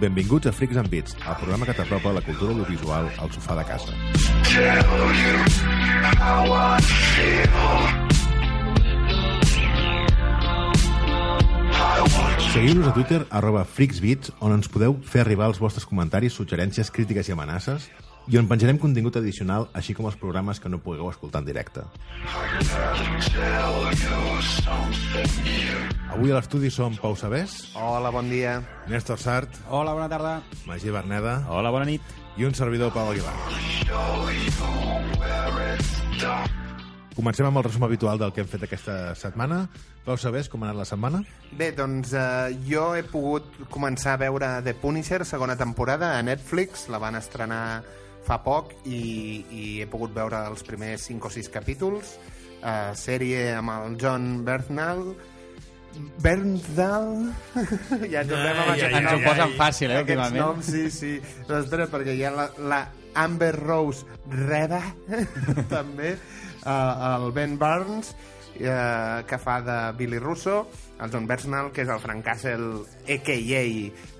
Benvinguts a Freaks and Beats, el programa que t'apropa la cultura audiovisual al sofà de casa. Seguiu-nos a Twitter, arroba freaksbeats, on ens podeu fer arribar els vostres comentaris, suggerències, crítiques i amenaces, i on penjarem contingut addicional, així com els programes que no pugueu escoltar en directe. Avui a l'estudi som Pau Sabés, Hola, bon dia. Néstor Sart, Hola, bona tarda. Magí Berneda Hola, bona nit. i un servidor, Pau Aguilar. Comencem amb el resum habitual del que hem fet aquesta setmana. Pau Sabés, com ha anat la setmana? Bé, doncs eh, jo he pogut començar a veure The Punisher, segona temporada, a Netflix. La van estrenar fa poc i, i he pogut veure els primers 5 o 6 capítols. Eh, sèrie amb el John Bernthal. Bernthal... ja ens haurem amb Ai, aquest ai, Ens ho posen fàcil, eh, Aquests últimament. noms, sí, sí. Espera, perquè hi ha la, la Amber Rose Reda, també, uh, el Ben Barnes, uh, que fa de Billy Russo, el John Bernal, que és el Frank Castle, a.k.a.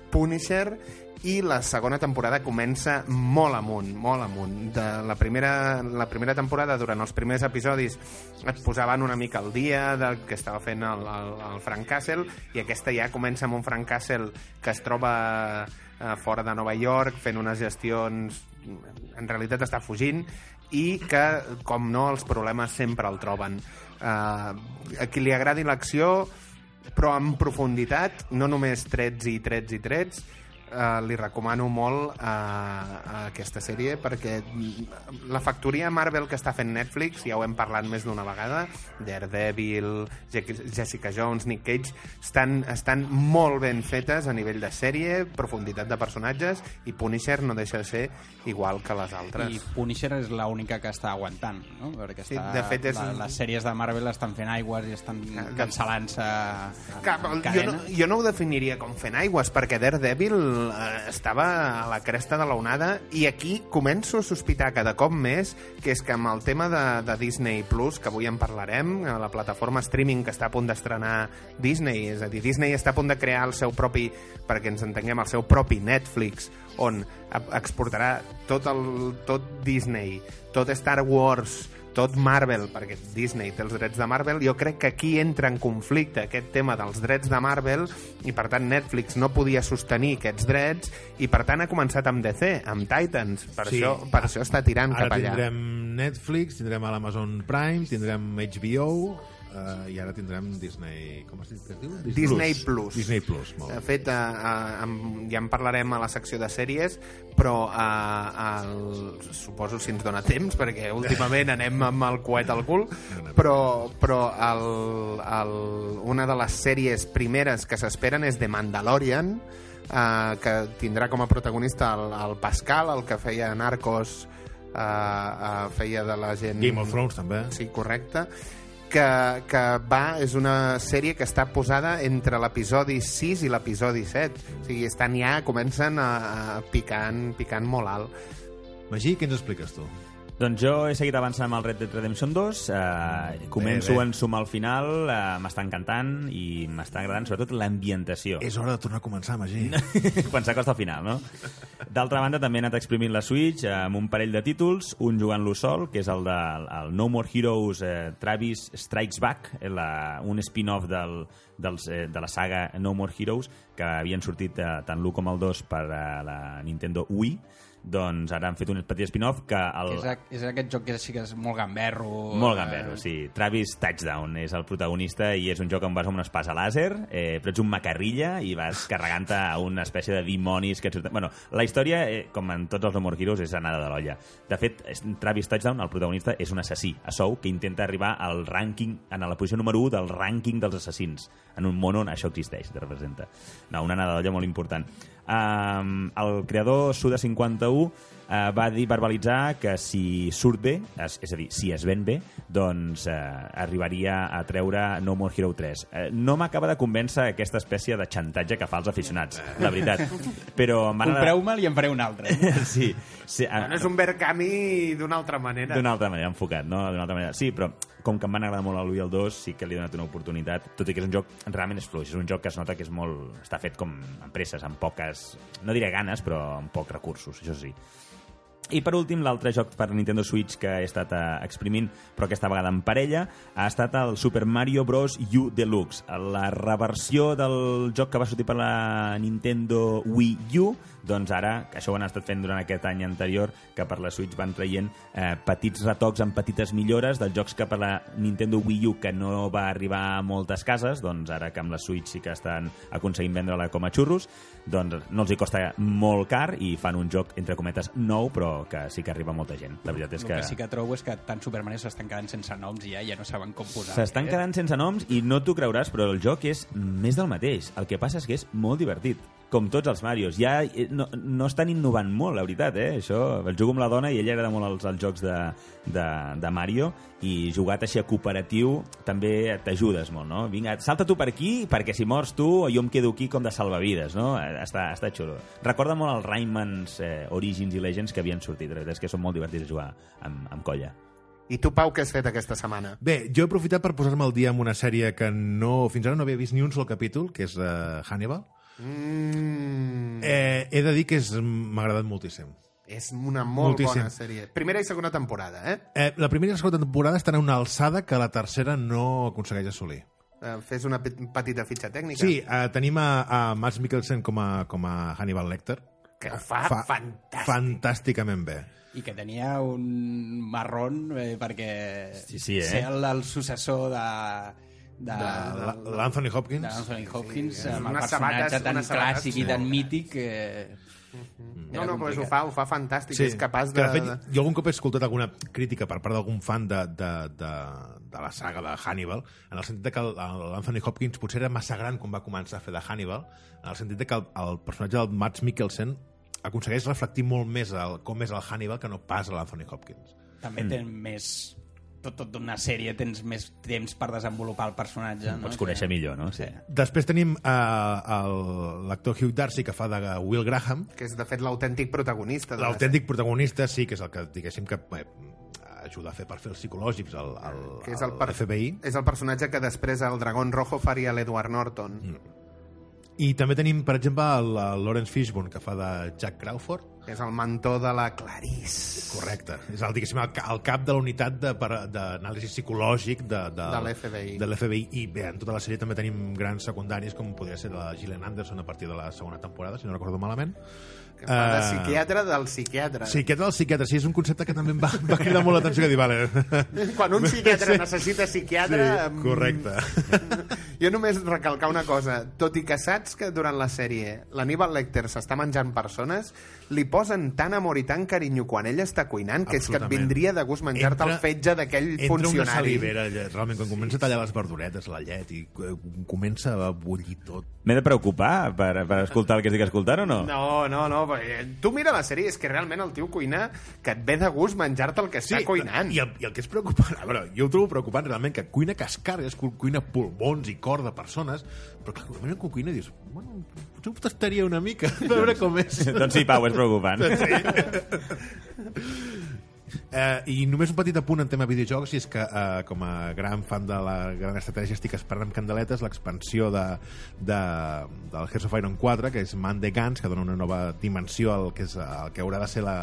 Punisher, i la segona temporada comença molt amunt, molt amunt. De la, primera, la primera temporada, durant els primers episodis, et posaven una mica al dia del que estava fent el, el, el Frank Castle, i aquesta ja comença amb un Frank Castle que es troba eh, fora de Nova York fent unes gestions en realitat està fugint i que, com no, els problemes sempre el troben. Uh, a qui li agradi l'acció, però en profunditat, no només trets i trets i trets, uh, li recomano molt uh, uh, aquesta sèrie perquè la factoria Marvel que està fent Netflix, ja ho hem parlat més d'una vegada, Daredevil, Je- Jessica Jones, Nick Cage, estan, estan molt ben fetes a nivell de sèrie, profunditat de personatges, i Punisher no deixa de ser igual que les altres. I Punisher és l'única que està aguantant, no? Perquè Sí, està, de fet, és la, les sèries de Marvel estan fent aigües i estan de- cancel·lant-se Cap, en jo, no, jo no ho definiria com fent aigües, perquè Daredevil eh, estava a la cresta de l'onada i aquí començo a sospitar cada cop més que és que amb el tema de, de Disney Plus, que avui en parlarem, la plataforma streaming que està a punt d'estrenar Disney, és a dir, Disney està a punt de crear el seu propi, perquè ens entenguem, el seu propi Netflix, on exportarà tot, el, tot Disney, tot Star Wars, tot Marvel, perquè Disney té els drets de Marvel, jo crec que aquí entra en conflicte aquest tema dels drets de Marvel i per tant Netflix no podia sostenir aquests drets i per tant ha començat amb DC, amb Titans, per, Sí. això, per això està tirant Ara cap allà. tindrem Netflix, tindrem l'Amazon Prime, tindrem HBO uh, i ara tindrem Disney... Com es diu? Disney Plus. Disney Plus, molt De fet, eh, eh, em- ja en parlarem a la secció de sèries, però eh, el, suposo si ens dona temps, perquè últimament anem amb el coet al cul, però, però el, el, una de les sèries primeres que s'esperen és The Mandalorian, eh, que tindrà com a protagonista el, el Pascal, el que feia Narcos, eh, eh, feia de la gent... Game of Thrones, també. Sí, correcte. Que, que va, és una sèrie que està posada entre l'episodi 6 i l'episodi 7. O sigui, estan ja, comencen a, a picant, picant molt alt. Magí, què ens expliques tu? Doncs jo he seguit avançant amb el Red Dead Redemption 2, eh, començo Bé, bé. a ensumar al final, eh, m'està encantant i m'està agradant sobretot l'ambientació. És hora de tornar a començar, Magí. quan s'acosta al final, no? D'altra banda, també he anat exprimint la Switch eh, amb un parell de títols, un jugant-lo sol, que és el de el No More Heroes eh, Travis Strikes Back, eh, la, un spin-off del, dels, eh, de la saga No More Heroes, que havien sortit eh, tant l'1 com el 2 per eh, la Nintendo Wii, doncs ara han fet un petit spin-off que el... És, a, és aquest joc que sí que és molt gamberro. Molt gamberro, sí. Travis Touchdown és el protagonista i és un joc on vas amb una espasa làser, eh, però ets un macarrilla i vas carregant a una espècie de dimonis que. Bueno, la història, eh, com en tots els Humor Heroes, és anada de l'olla. De fet, Travis Touchdown, el protagonista, és un assassí a sou que intenta arribar al rànquing, en la posició número 1 del rànquing dels assassins, en un món on això existeix, te representa. No, una anada d'olla molt important. Um, el creador Suda51 uh, va dir verbalitzar que si surt bé, és, és a dir, si es ven bé, doncs uh, arribaria a treure No More Hero 3. Uh, no m'acaba de convèncer aquesta espècie de xantatge que fa als aficionats, la veritat. Però Compreu-me'l i en faré un altre. Sí, sí uh, Bueno, és un Berkami d'una altra manera. d'una altra manera, enfocat, no? D'una altra manera. Sí, però com que em van agradar molt el 1 i el 2, sí que li he donat una oportunitat, tot i que és un joc, realment és fluix, és un joc que es nota que és molt... està fet com amb presses, amb poques... no diré ganes, però amb pocs recursos, això sí. I per últim, l'altre joc per Nintendo Switch que he estat eh, exprimint, però aquesta vegada en parella, ha estat el Super Mario Bros. U Deluxe, la reversió del joc que va sortir per la Nintendo Wii U, doncs ara, que això ho han estat fent durant aquest any anterior, que per la Switch van traient eh, petits retocs amb petites millores dels jocs que per la Nintendo Wii U que no va arribar a moltes cases, doncs ara que amb la Switch sí que estan aconseguint vendre-la com a xurros, doncs no els hi costa molt car i fan un joc, entre cometes, nou, però que sí que arriba molta gent. La veritat és El que... que sí que trobo és que tant Super Mario s'estan quedant sense noms i ja, ja no saben com posar. S'estan quedant sense noms i no t'ho creuràs, però el joc és més del mateix. El que passa és que és molt divertit, com tots els Marios. Ja eh, no, no estan innovant molt, la veritat, eh? Això, el jugo amb la dona i ella agrada molt els, els jocs de, de, de Mario i jugat així a cooperatiu també t'ajudes molt, no? Vinga, salta tu per aquí perquè si mors tu jo em quedo aquí com de salvavides, no? Eh, Està, està xulo. Recorda molt els Raymans eh, Origins i Legends que havien sortit. La veritat és que són molt divertits de jugar amb, amb colla. I tu, Pau, què has fet aquesta setmana? Bé, jo he aprofitat per posar-me al dia amb una sèrie que no, fins ara no havia vist ni un sol capítol, que és uh, Hannibal. Mm, Eh, he de dir que m'ha agradat moltíssim. és una molt moltíssim. bona sèrie. Primera i segona temporada, eh? Eh, la primera i la segona temporada estan a una alçada que la tercera no aconsegueix assolir. eh fes una pe- petita fitxa tècnica. Sí, eh, tenim a, a Mads Mikkelsen com a, com a Hannibal Lecter. Que ho fa, fantàstic. Fantàsticament bé. I que tenia un marrón eh, perquè Sí, sí, eh? ser el, el successor de, de, La- L'Anthony Hopkins. d'Anthony Hopkins Sí, amb el unes personatge sabates- tan unes sabates clàssic i molt tan mític que... No, no, però ho fa, ho fa fantàstic. És capaç que de... de fet, jo algun cop he escoltat alguna crítica per part d'algun fan de, de, de, de la saga de Hannibal, en el sentit de que el- l'Anthony Hopkins potser era massa gran quan va començar a fer de Hannibal, en el sentit de que el, el personatge del Mads Mikkelsen aconsegueix reflectir molt més el, com és el Hannibal que no pas l'Anthony Hopkins. També mm. tens més... Tot, tot d'una sèrie tens més temps per desenvolupar el personatge. No? Pots conèixer millor, no? Sí. Després tenim uh, l'actor Hugh Darcy, que fa de Will Graham, Que és, de fet, l'autèntic protagonista. de la l'autèntic protagonista, sí, que és el que, diguéssim, que bé, ajuda a fer perfils psicològics al, al, que és el, al per... FBI. és el personatge que després el Dragón Rojo faria l'Edward Norton. Mm. I també tenim, per exemple, el, el Lawrence Fishburne, que fa de Jack Crawford. És el mentor de la Clarice. Correcte. És el, diguéssim, el, el cap de la unitat d'anàlisi psicològic de, de, De l'FBI. De l'FBI. I bé, en tota la sèrie també tenim grans secundaris, com podria ser la Gillian Anderson a partir de la segona temporada, si no recordo malament. Que fa de Eh, psiquiatre del psiquiatre. Psiquiatre del psiquiatre, sí, és un concepte que també em va, va cridar molt l'atenció, que dir, vale... Quan un psiquiatre Sí. necessita psiquiatre... Sí, correcte. Jo només recalcar una cosa. Tot i que saps que durant la sèrie l'Aníbal Lecter s'està menjant persones, li posen tant amor i tant carinyo quan ell està cuinant que és que et vindria de gust menjar-te el fetge d'aquell entra una funcionari. salivera, allà, realment, quan comença a tallar les verduretes, la llet, i eh, comença a bullir tot. M'he de preocupar per, per escoltar el que estic escoltant o no? No, no, no. perquè Tu mira la sèrie, és que realment el tio cuina que et ve de gust menjar-te el que està cuinant. I el, I el que és preocupant, a veure, jo ho trobo preocupant realment, que cuina cascarres, cu- cuina pulmons i cor de persones, però clar, quan cuina dius, bueno, potser ho tastaria una mica, a veure com és. doncs sí, Pau, és preocupant. Eh, I només un petit apunt en tema videojocs i és que eh, com a gran fan de la gran estratègia estic esperant amb candeletes l'expansió de, de, del Hearts of Iron 4 que és Man the Guns que dona una nova dimensió al que, és, al que haurà de ser la,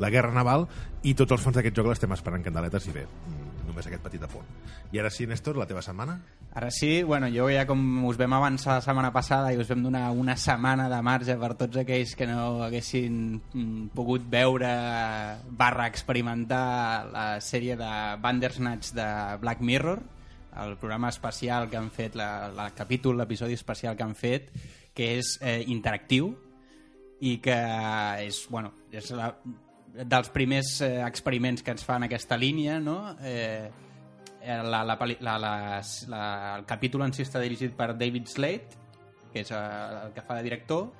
la guerra naval i tots els fans d'aquest joc l'estem esperant candeletes i bé, mm, només aquest petit apunt. I ara sí, Néstor, la teva setmana? Ara sí, bueno, jo ja com us vam avançar la setmana passada i us vam donar una setmana de marge per tots aquells que no haguessin mm, pogut veure barra experimentar la sèrie de Bandersnatch de Black Mirror, el programa especial que han fet, la, la capítol, l'episodi especial que han fet, que és eh, interactiu i que és, bueno, és la, dels primers eh, experiments que ens fan aquesta línia, no? Eh, eh, la, la, la, la, la, el capítol en si està dirigit per David Slade, que és eh, el que fa de director,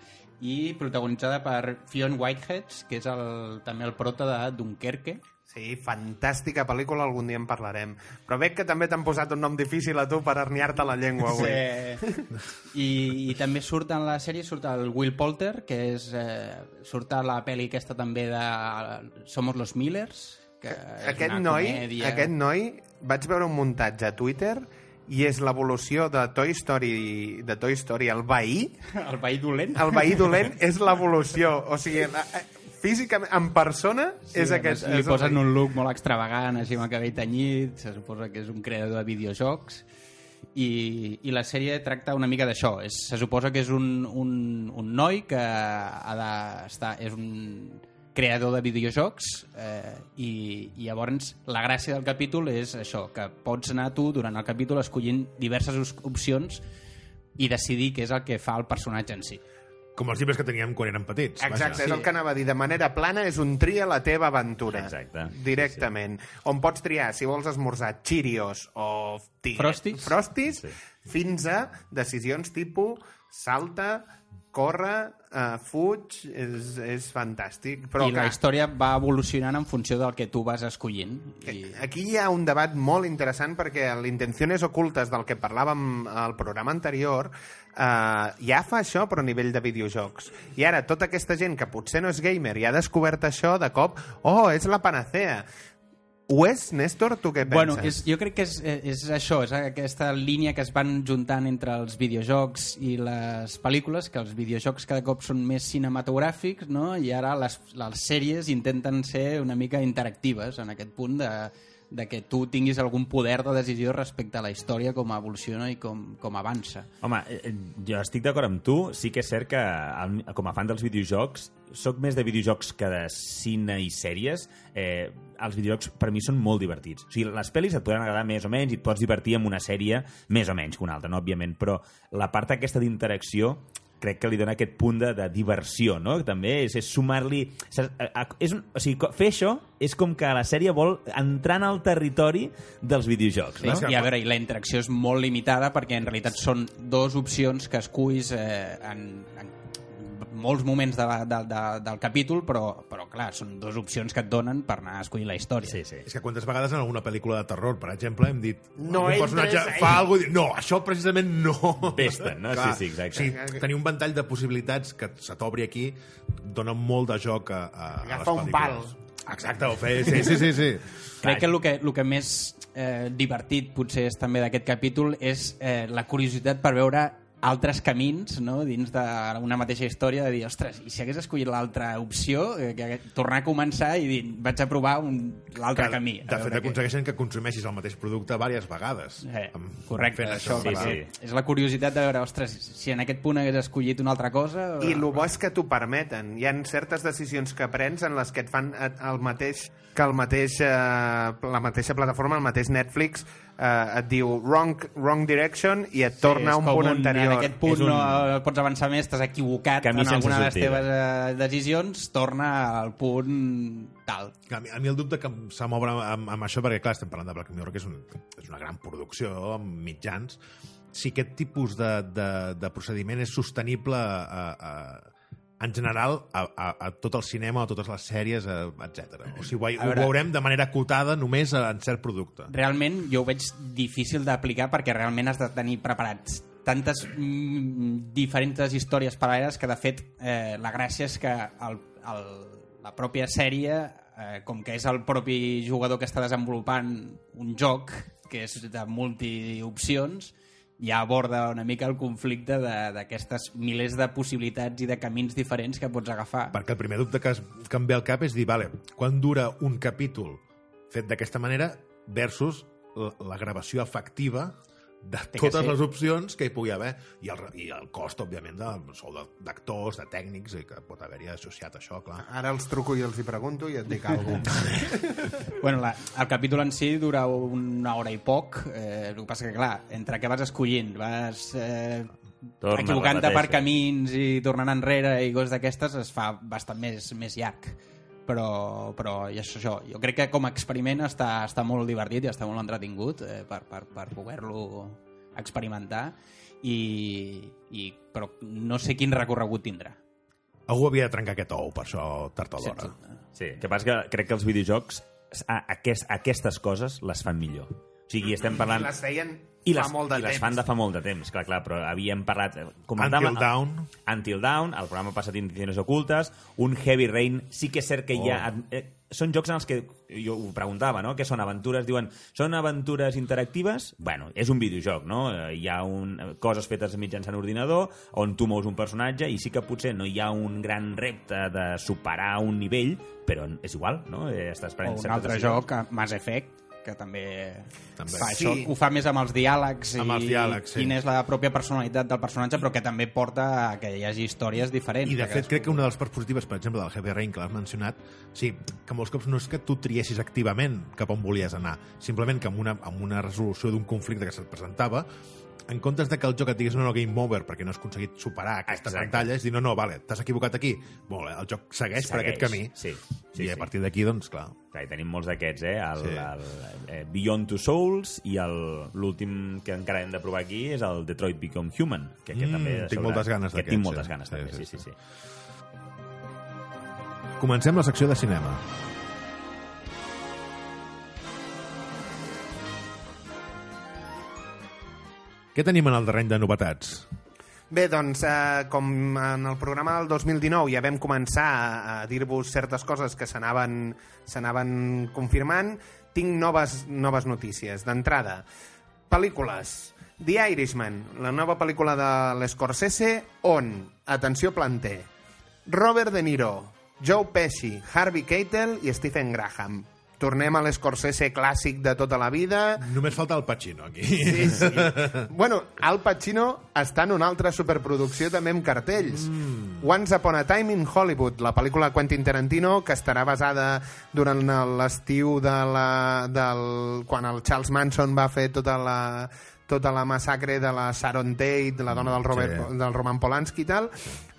i protagonitzada per Fionn Whitehead, que és el, també el prota de Dunkerque. Sí, fantàstica pel·lícula, algun dia en parlarem. Però veig que també t'han posat un nom difícil a tu per herniar-te la llengua avui. Sí. I, I també surt en la sèrie surt el Will Poulter, que és, eh, surt a la pel·li aquesta també de Somos los Millers, que Aquest noi, comèdia. aquest noi, vaig veure un muntatge a Twitter i és l'evolució de Toy Story, de Toy Story, el veí, El veí dolent. el veí dolent és l'evolució. O sigui, la- físicament, en persona, Sí, és aquest... Li és posen un look molt extravagant, així amb el cabell tenyit, se suposa que és un creador de videojocs, i, i la sèrie tracta una mica d'això. Se suposa que és un, un, un noi que ha d'estar... És un creador de videojocs eh, i, i llavors la gràcia del capítol és això, que pots anar tu durant el capítol escollint diverses opcions i decidir què és el que fa el personatge en si. Com els llibres que teníem quan érem petits. Exacte, vaja. és el que anava a dir. De manera plana és un tria la teva aventura. Exacte. Directament. On pots triar si vols esmorzar Cheerios o... tig- Frosties. Frosties, Sí. fins a decisions tipus salta, corre, uh, fuig, és, és fantàstic. Però I la clar, història va evolucionant en funció del que tu vas escollint. I... Aquí hi ha un debat molt interessant perquè l'Intenciones Ocultes del que parlàvem al programa anterior eh, ja fa això però a nivell de videojocs. I ara tota aquesta gent que potser no és gamer i ha descobert això de cop, oh, és la panacea. Ho és, Néstor? Tu què penses? Bueno, és, jo crec que és, és això, és aquesta línia que es van juntant entre els videojocs i les pel·lícules, que els videojocs cada cop són més cinematogràfics, no? i ara les, les sèries intenten ser una mica interactives en aquest punt de, de que tu tinguis algun poder de decisió respecte a la història, com evoluciona i com, com avança. Home, eh, eh, jo estic d'acord amb tu. Sí que és cert que, com a fan dels videojocs, sóc més de videojocs que de cine i sèries. Eh, els videojocs, per mi, són molt divertits. O sigui, les pel·lis et poden agradar més o menys i et pots divertir amb una sèrie més o menys que una altra, no? òbviament. Però la part aquesta d'interacció crec que li dona aquest punt de, de diversió, no? També és, és sumar-li... És un, o sigui, fer això és com que la sèrie vol entrar en el territori dels videojocs, Sí, no? I a veure, i la interacció és molt limitada perquè en realitat són dos opcions que esculls eh, en, en molts moments de, de, de, del capítol, però, però clar, són dues opcions que et donen per anar a escollir la història. Sí, sí. És que quantes vegades en alguna pel·lícula de terror, per exemple, hem dit No un entres personatge ahí. fa alguna cosa i diu, no, això precisament no. Vés-te'n, no? Sí, sí, exacte. Sigui, tenir un ventall de possibilitats que se t'obri aquí dona molt de joc a, a, a les Agafa un pel·lícules. Exacte, ho fer, sí, sí, sí. sí. Crec que el que, el que més eh, divertit potser és també d'aquest capítol és eh, la curiositat per veure altres camins no? dins d'una mateixa història de dir, ostres, i si hagués escollit l'altra opció eh, que, tornar a començar i dir, vaig a provar un- l'altre camí. De fet, què- aconsegueixen que consumeixis el mateix producte diverses vegades. Eh, Amb- correcte, fent això, sí, sí. és la curiositat de veure, ostres, si en aquest punt hagués escollit una altra cosa... I el bo és que t'ho permeten. Hi han certes decisions que prens en les que et fan et- el mateix que el mateix, eh, la mateixa plataforma, el mateix Netflix, eh, et diu wrong, wrong direction i et torna és a un punt anterior. En aquest punt És un- no pots avançar més, t'has equivocat Camí en alguna de les sortida. teves eh, decisions, torna al punt tal. A mi, a mi el dubte que se m'obre amb, amb això, perquè clar, estem parlant de Black Mirror, que és, un, és una gran producció amb mitjans, si aquest tipus de, de, de procediment és sostenible a, a, en general a, a, a tot el cinema, a totes les sèries, etc. O sigui, ho, ho veure- veurem de manera acotada només en cert producte. Realment jo ho veig difícil d'aplicar perquè realment has de tenir preparats tantes mm, diferents històries paral·leles que de fet eh, la gràcia és que el, el, la pròpia sèrie eh, com que és el propi jugador que està desenvolupant un joc que és de multiopcions ja aborda una mica el conflicte d'aquestes milers de possibilitats i de camins diferents que pots agafar. Perquè el primer dubte que, es, que em ve al cap és dir, vale, quan dura un capítol fet d'aquesta manera versus la, la gravació efectiva de totes les opcions que hi pugui haver i el, i el cost, òbviament, del sou de- d'actors, de tècnics i que pot haver-hi associat a això, clar. Ara els truco i els hi pregunto i et dic alguna cosa. Bueno, la, el capítol en si dura una hora i poc. Eh, el que passa que, clar, entre què vas escollint, vas eh, Torna, equivocant-te per camins i tornant enrere i coses d'aquestes, es fa bastant més, més llarg. Però, però i això, això, jo crec que com a experiment està, està molt divertit i està molt entretingut eh, per, per, per poder-lo experimentar i, i, però no sé quin recorregut tindrà. Algú havia de trencar aquest ou, per això, tard o d'hora. Sí, que passa que crec que els videojocs a, aquest, aquestes coses les fan millor. O sigui, estem parlant... Les feien I fa les, molt de i les temps. fan de fa molt de temps, clar, clar, però havíem parlat... eh, Until Dawn. Until Dawn, el programa passat Intenciones Ocultes, un Heavy Rain, sí que és cert que hi ha... Oh. Eh, són jocs en els que, jo ho preguntava, no?, que són aventures, diuen, són aventures interactives? Bueno, és un videojoc, no? Eh, Hi ha un, coses fetes mitjançant ordinador, on tu mous un personatge, i sí que potser no hi ha un gran repte de superar un nivell, però és igual, no? Eh, Estàs O un altre decisions. joc, eh, Mass Effect, que també, També. fa Sí. això, ho fa més amb els diàlegs Amb i els diàlegs, sí. quina és la pròpia personalitat del personatge, però que també porta a que hi hagi històries diferents. I de fet crec que una de les parts positives, per exemple, del Heavy Rain que l'has mencionat, sí, que molts cops no és que tu triessis activament cap on volies anar, simplement que amb una, amb una resolució d'un conflicte que se't presentava, en comptes de que el joc et digués no, no, game over perquè no has aconseguit superar aquesta Exacte. pantalla, és dir, no, no, vale, t'has equivocat aquí, molt bé, el joc segueix, per aquest camí, Sí, i sí, a sí. partir d'aquí, doncs, clar, Clar, i tenim molts d'aquests, eh? El, Sí. sí. el, eh, Beyond Two Souls i l'últim que encara hem de provar aquí és el Detroit Become Human, que aquest Mm, també... tinc sobre- moltes ganes que d'aquest, Tinc sí. moltes ganes, Sí, també, sí, sí, sí. sí. sí. Comencem la secció de cinema. Què tenim en el terreny de novetats? Bé, doncs, eh, com en el programa del 2019 ja vam començar a, a dir-vos certes coses que s'anaven confirmant, tinc noves, noves notícies. D'entrada, pel·lícules. The Irishman, la nova pel·lícula de l'Scorsese, on, atenció planter, Robert De Niro, Joe Pesci, Harvey Keitel i Stephen Graham. Tornem a l'Scorsese clàssic de tota la vida, Només falta el Pacino, aquí. Sí, sí. bueno, Al Pacino està en una altra superproducció també amb cartells. Mm. Once Upon a Time in Hollywood, la pel·lícula de Quentin Tarantino que estarà basada durant l'estiu de la, del, quan el Charles Manson va fer tota la tota la massacre de la Sharon Tate, la dona del, Robert, Sí. del Roman Polanski i tal,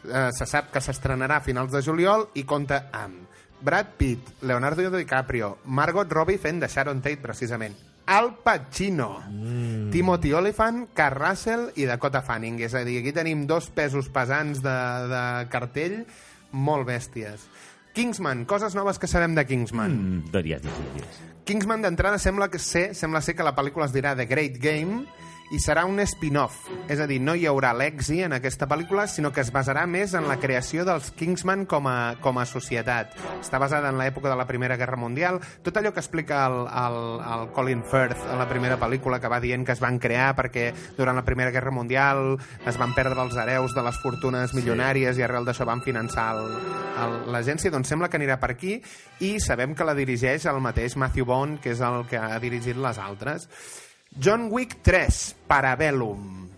eh, se sap que s'estrenarà a finals de juliol i compta amb Brad Pitt, Leonardo DiCaprio, Margot Robbie fent de Sharon Tate, precisament, Al Pacino, mm. Timothy Olyphant, Carl Russell i Dakota Fanning. És a dir, aquí tenim dos pesos pesants de, de cartell molt bèsties. Kingsman, coses noves que sabem de Kingsman. Mm. Mm, digues, digues, digues. Kingsman d'entrada sembla que ser, sembla ser que la pel·lícula es dirà The Great Game i serà un spin-off. És a dir, no hi haurà Lexi en aquesta pel·lícula, sinó que es basarà més en la creació dels Kingsman com a, com a societat. Està basada en l'època de la Primera Guerra Mundial. Tot allò que explica el, el, el Colin Firth a la primera pel·lícula, que va dient que es van crear perquè durant la Primera Guerra Mundial es van perdre els hereus de les fortunes milionàries i arrel d'això van finançar l'agència, doncs sembla que anirà per aquí i sabem que la dirigeix el mateix Matthew Bond, que és el que ha dirigit les altres. John Wick 3, Parabellum.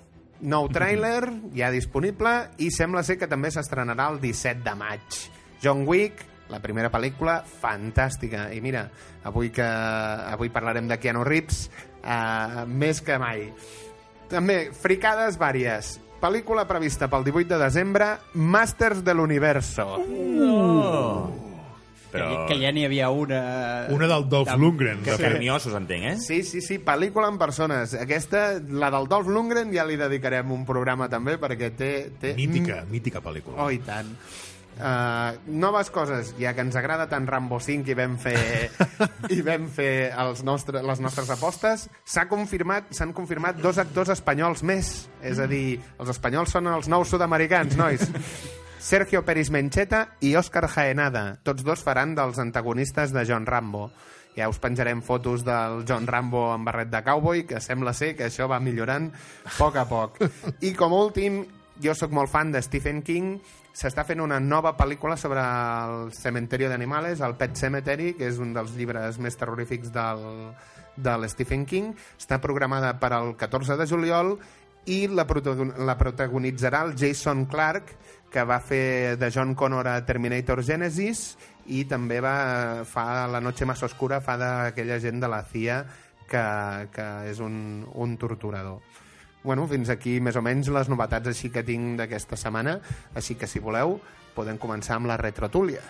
Nou tràiler, ja disponible, i sembla ser que també s'estrenarà el 17 de maig. John Wick, la primera pel·lícula, fantàstica. I mira, avui que avui parlarem de Keanu Reeves, uh, més que mai. També, fricades vàries. Pel·lícula prevista pel 18 de desembre, Masters de l'Universo. Però... Que, que ja n'hi havia una... Una del Dolph de- Lundgren. Que carniosos, entenc, eh? Sí, sí, sí, pel·lícula en persones. Aquesta, la del Dolph Lundgren, ja li dedicarem un programa també, perquè té... té Mítica, mítica pel·lícula. Oh, i tant. Uh, noves coses, ja que ens agrada tant Rambo 5 i vam fer, i vam fer els nostre, les nostres apostes, s'ha confirmat s'han confirmat dos actors espanyols més. És a dir, els espanyols són els nous sud-americans, nois. Sergio Peris Mencheta i Òscar Jaenada. Tots dos faran dels antagonistes de John Rambo. Ja us penjarem fotos del John Rambo amb barret de cowboy, que sembla ser que això va millorant a poc a poc. I com a últim, jo sóc molt fan de Stephen King, s'està fent una nova pel·lícula sobre el cementerio d'animales, el Pet Cemetery, que és un dels llibres més terrorífics del, del Stephen King. Està programada per al 14 de juliol i la, la protagonitzarà el Jason Clarke, que va fer de John Connor a Terminator Genesis i també va fa La noche más oscura, fa d'aquella gent de la CIA que, que és un, un torturador. Bueno, fins aquí més o menys les novetats així que tinc d'aquesta setmana, així que si voleu podem començar amb la retrotúlia.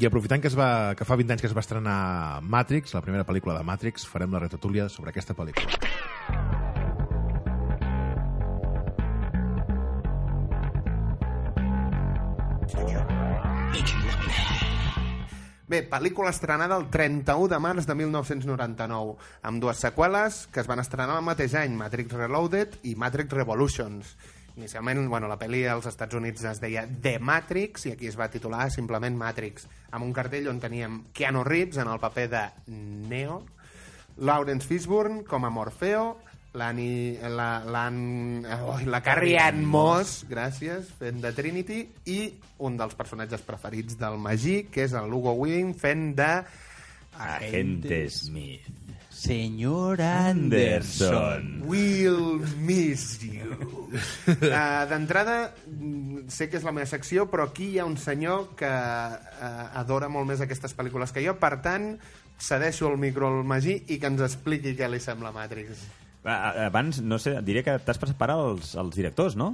I aprofitant que, es va, que fa 20 anys que es va estrenar Matrix, la primera pel·lícula de Matrix, farem la retrotúlia sobre aquesta pel·lícula. Bé, pel·lícula estrenada el 31 de març de 1999, amb dues seqüeles que es van estrenar el mateix any, Matrix Reloaded i Matrix Revolutions. Inicialment, bueno, la pel·li als Estats Units es deia The Matrix i aquí es va titular simplement Matrix, amb un cartell on teníem Keanu Reeves en el paper de Neo, Lawrence Fishburne com a Morfeo, l'Annie, la, l'Ann, oh, la Carrie Ann Moss, gràcies, fent de Trinity, i un dels personatges preferits del Magí, que és el Hugo Weaving, fent de... Agente Smith. Senyor Anderson. Will miss you. Uh, D'entrada, mm, sé que és la meva secció, però aquí hi ha un senyor que uh, adora molt més aquestes pel·lícules que jo, per tant, cedeixo el micro al Magí i que ens expliqui què li sembla Matrix. Abans, no sé, diré que t'has passat per als, als directors, no?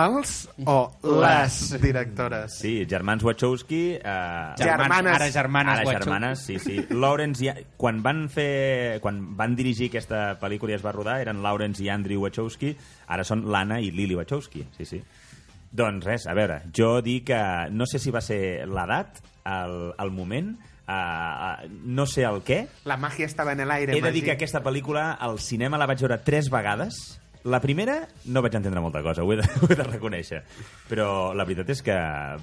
Els o les directores? Sí, germans Wachowski... Eh, Germanes. Ara germanes. Ara Wachowski. germanes, sí, sí. Lawrence i... Quan van fer... Quan van dirigir aquesta pel·lícula i es va rodar, eren Lawrence i Andrew Wachowski, ara són l'Anna i Lily Wachowski, sí, sí. Doncs res, a veure, jo dic que no sé si va ser l'edat, el, el moment, uh, no sé el què, La màgia estava en l'aire, he de dir que aquesta pel·lícula al cinema la vaig veure tres vegades. La primera no vaig entendre molta cosa, ho he de, ho he de reconèixer. Però la veritat és que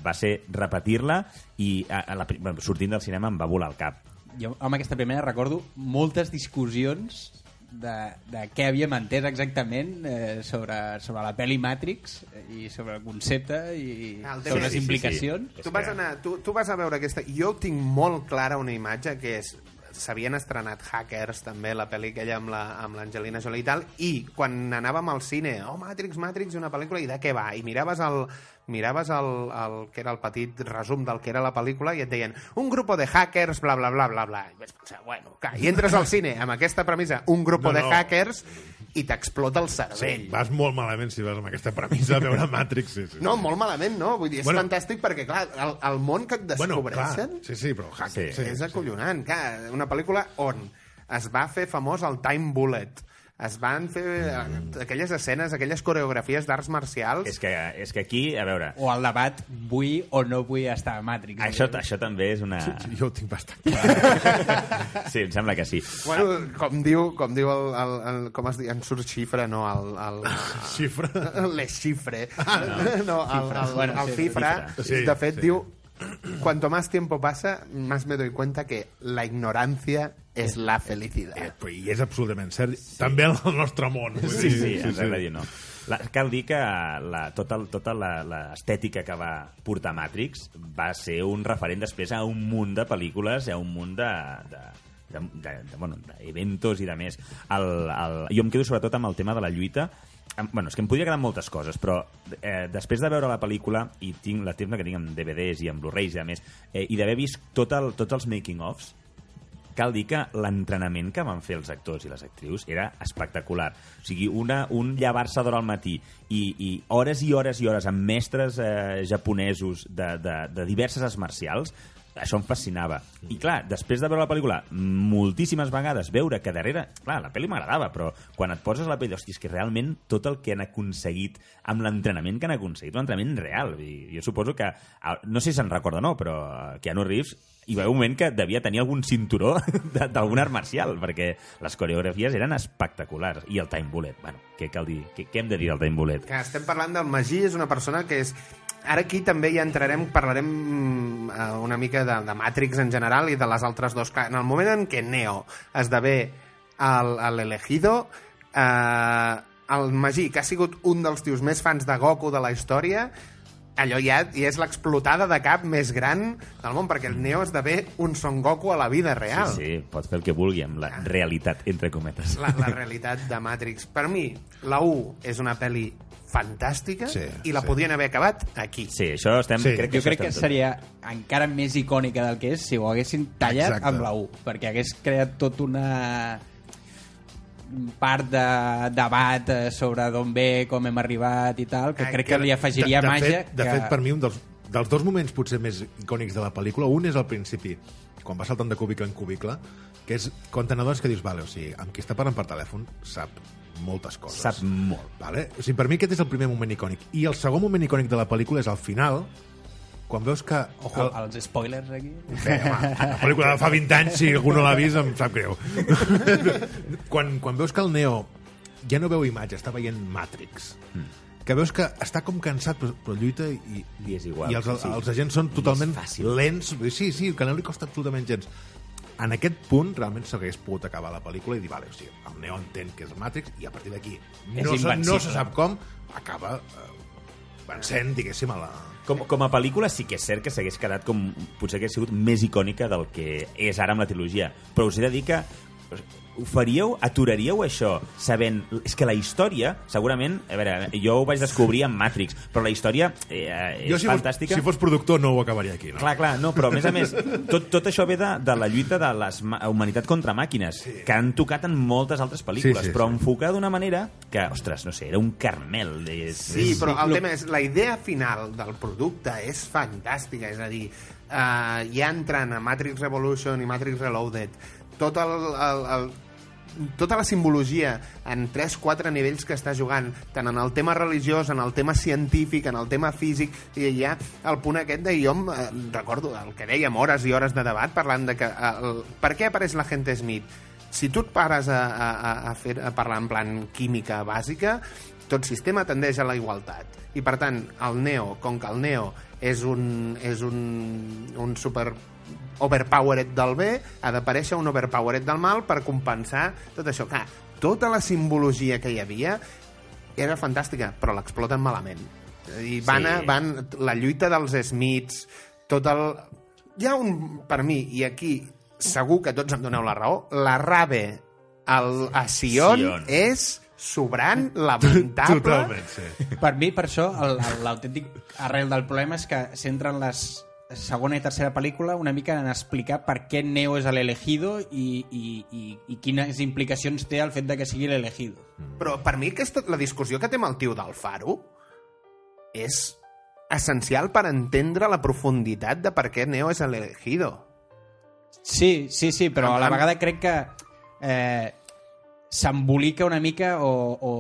va ser repetir-la i a, a la, sortint del cinema em va volar el cap. Jo amb aquesta primera recordo moltes discussions de, de què havíem entès exactament eh, sobre, sobre la pel·li Matrix eh, i sobre el concepte i Ah, el sobre les sí, sí, sí. implicacions. És Tu vas, que- anar, tu, tu vas a veure aquesta... Jo tinc molt clara una imatge que és s'havien estrenat Hackers també, la pel·li aquella amb la- amb l'Angelina Jolie i tal, i quan anàvem al cine, oh, Matrix, Matrix, una pel·lícula, i de què va? I miraves el, miraves el, el, que era el petit resum del que era la pel·lícula i et deien un grupo de hackers, bla, bla, bla, bla, bla. I vaig pensar, bueno, clar, i entres al cine amb aquesta premissa, un grupo No, de no. hackers, i t'explota el cervell. Sí, vas molt malament si vas amb aquesta premissa a veure Matrix. Sí, sí. No, molt malament, no? Vull dir, és Bueno. bueno, fantàstic perquè, clar, el, el món que et bueno, descobreixen... clar, sí, sí, però hacker, Sí. sí. és acollonant, clar, una pel·lícula on es va fer famós el Time Bullet, es van fer eh, aquelles escenes, aquelles coreografies d'arts marcials... És que, és que aquí, a veure, O el debat, vull o no vull estar a Matrix. això, això també és una... Jo ho tinc bastant clar. Sí, em sembla que sí. Bueno, com diu, com diu el, el, el com es diu, en surt xifra, no, el, el, Xifra. les xifre, no, el, el, Bueno, el sí, cifra, Sí, de fet sí. diu cuanto más tiempo pasa, más me doy cuenta que la ignorancia es la felicidad. Eh, I és absolutament cert. També al nostre món. vull Sí, dir, sí, en realitat no. La, cal dir que la, tota, tota la- l'estètica que va portar Matrix va ser un referent després a un munt de pel·lícules, a un munt de, de, de, de, de, bueno, d'eventos i de més. El, el, jo em quedo sobretot amb el tema de la lluita bueno, és que em podria quedar moltes coses, però eh, després de veure la pel·lícula, i tinc la temps que tinc amb DVDs i amb Blu-rays i a més, eh, i d'haver vist tot el, tots els making-ofs, cal dir que l'entrenament que van fer els actors i les actrius era espectacular. O sigui, una, un llevar-se d'hora al matí i, i hores i hores i hores amb mestres eh, japonesos de, de, de diverses arts marcials, això em fascinava. I clar, després de veure la pel·lícula moltíssimes vegades, veure que darrere... Clar, la pel·li m'agradava, però quan et poses la pel·li, hòstia, és que realment tot el que han aconseguit amb l'entrenament que han aconseguit, un entrenament real. I jo suposo que, no sé si se'n recorda o no, però Keanu Reeves hi va haver un moment que devia tenir algun cinturó d'algun art marcial, perquè les coreografies eren espectaculars. I el Time Bullet, bueno, què cal dir? Què, què hem de dir del Time Bullet? Que estem parlant del Magí, és una persona que és... Ara aquí també ja entrarem, parlarem mm, eh, una mica de, de Matrix en general i de les altres dos. Clar, en el moment en què Neo esdevé el- l'elegido, eh, el Magí, que ha sigut un dels tios més fans de Goku de la història, allò ja, ja és l'explotada de cap més gran del món, perquè el Neo esdevé un Son Goku a la vida real. Sí, sí, pot fer el que vulgui amb la realitat, entre cometes. La, la realitat de Matrix. Per mi, la 1 és una pel·li fantàstica Sí, i la sí. podien haver acabat aquí. Sí, això estem... Sí. crec que Jo crec que seria encara més icònica del que és si ho haguessin tallat Exacte. amb la 1, perquè hagués creat tot una part de debat eh, sobre d'on ve, com hem arribat i tal, que Ah, crec que que li afegiria de, de màgia. Fet, de que... fet, per mi, un dels, dels dos moments potser més icònics de la pel·lícula, un és al principi, quan va saltant de cubicle en cubicle, que és quan te n'adones que dius, vale, o sigui, amb qui està parlant per telèfon sap moltes coses. Sap molt. Vale? O sigui, per mi aquest és el primer moment icònic. I el segon moment icònic de la pel·lícula és al final, quan veus que... Ojo, el- els spoilers aquí. Bé, home, la pel·lícula de fa 20 anys, si algú no l'ha vist, em sap greu. quan, quan veus que el Neo ja no veu imatge, està veient Matrix, que veus que està com cansat, però, però lluita i, I és igual, i els, sí, els agents són totalment lents. Sí, sí, que no li costa absolutament gens. En aquest punt, realment s'hagués pogut acabar la pel·lícula i dir, vale, o sigui, el Neo entén que és Matrix i a partir d'aquí no, se, no se sap com, acaba eh, vencent, diguéssim, a la... Com, com a pel·lícula sí que és cert que s'hagués quedat com... Potser hagués sigut més icònica del que és ara amb la trilogia. Però us he de dir que ho faríeu, aturaríeu això sabent... És que la història, segurament... A veure, jo ho vaig descobrir amb Matrix, però la història eh, és Jo, si fos, fantàstica. si fos productor, no ho acabaria aquí, no? Clar, clar, no, però a més a més, tot, tot això ve de, de la lluita de la humanitat contra màquines, sí. que han tocat en moltes altres pel·lícules, Sí, sí, però sí. enfocada d'una manera que, ostres, no sé, era un carmel. De, Sí, però el tema és, la idea final del producte és fantàstica, és a dir, uh, ja entrant a Matrix Revolution i Matrix Reloaded, tot el, el, el tota la simbologia en 3-4 nivells que està jugant, tant en el tema religiós, en el tema científic, en el tema físic, i hi ha el punt aquest de jo em, eh, recordo el que dèiem, hores i hores de debat parlant de que eh, el, per què apareix la gent Smith? Si tu et pares a, a, a- fer, a parlar en plan química bàsica, tot sistema tendeix a la igualtat. I per tant, el Neo, com que el Neo és un, és un, un super overpowered del bé, ha d'aparèixer un overpowered del mal per compensar tot això. Clar, tota la simbologia que hi havia era fantàstica, però l'exploten malament. I van, Sí. a, van la lluita dels Smiths, tot el... Hi ha un, per mi, i aquí segur que tots em doneu la raó, la rave al, a Sion, Sion. és sobrant, lamentable. Totalment, sí. Per mi, per això, el- el- l'autèntic arrel del problema és que centren les segona i tercera pel·lícula una mica en explicar per què Neo és l'elegido i, i, i, i quines implicacions té el fet de que sigui l'elegido. Però per mi aquesta, la discussió que té amb el tio del Faro és essencial per entendre la profunditat de per què Neo és l'elegido. Sí, sí, sí, però a la vegada crec que eh, s'embolica una mica o, o,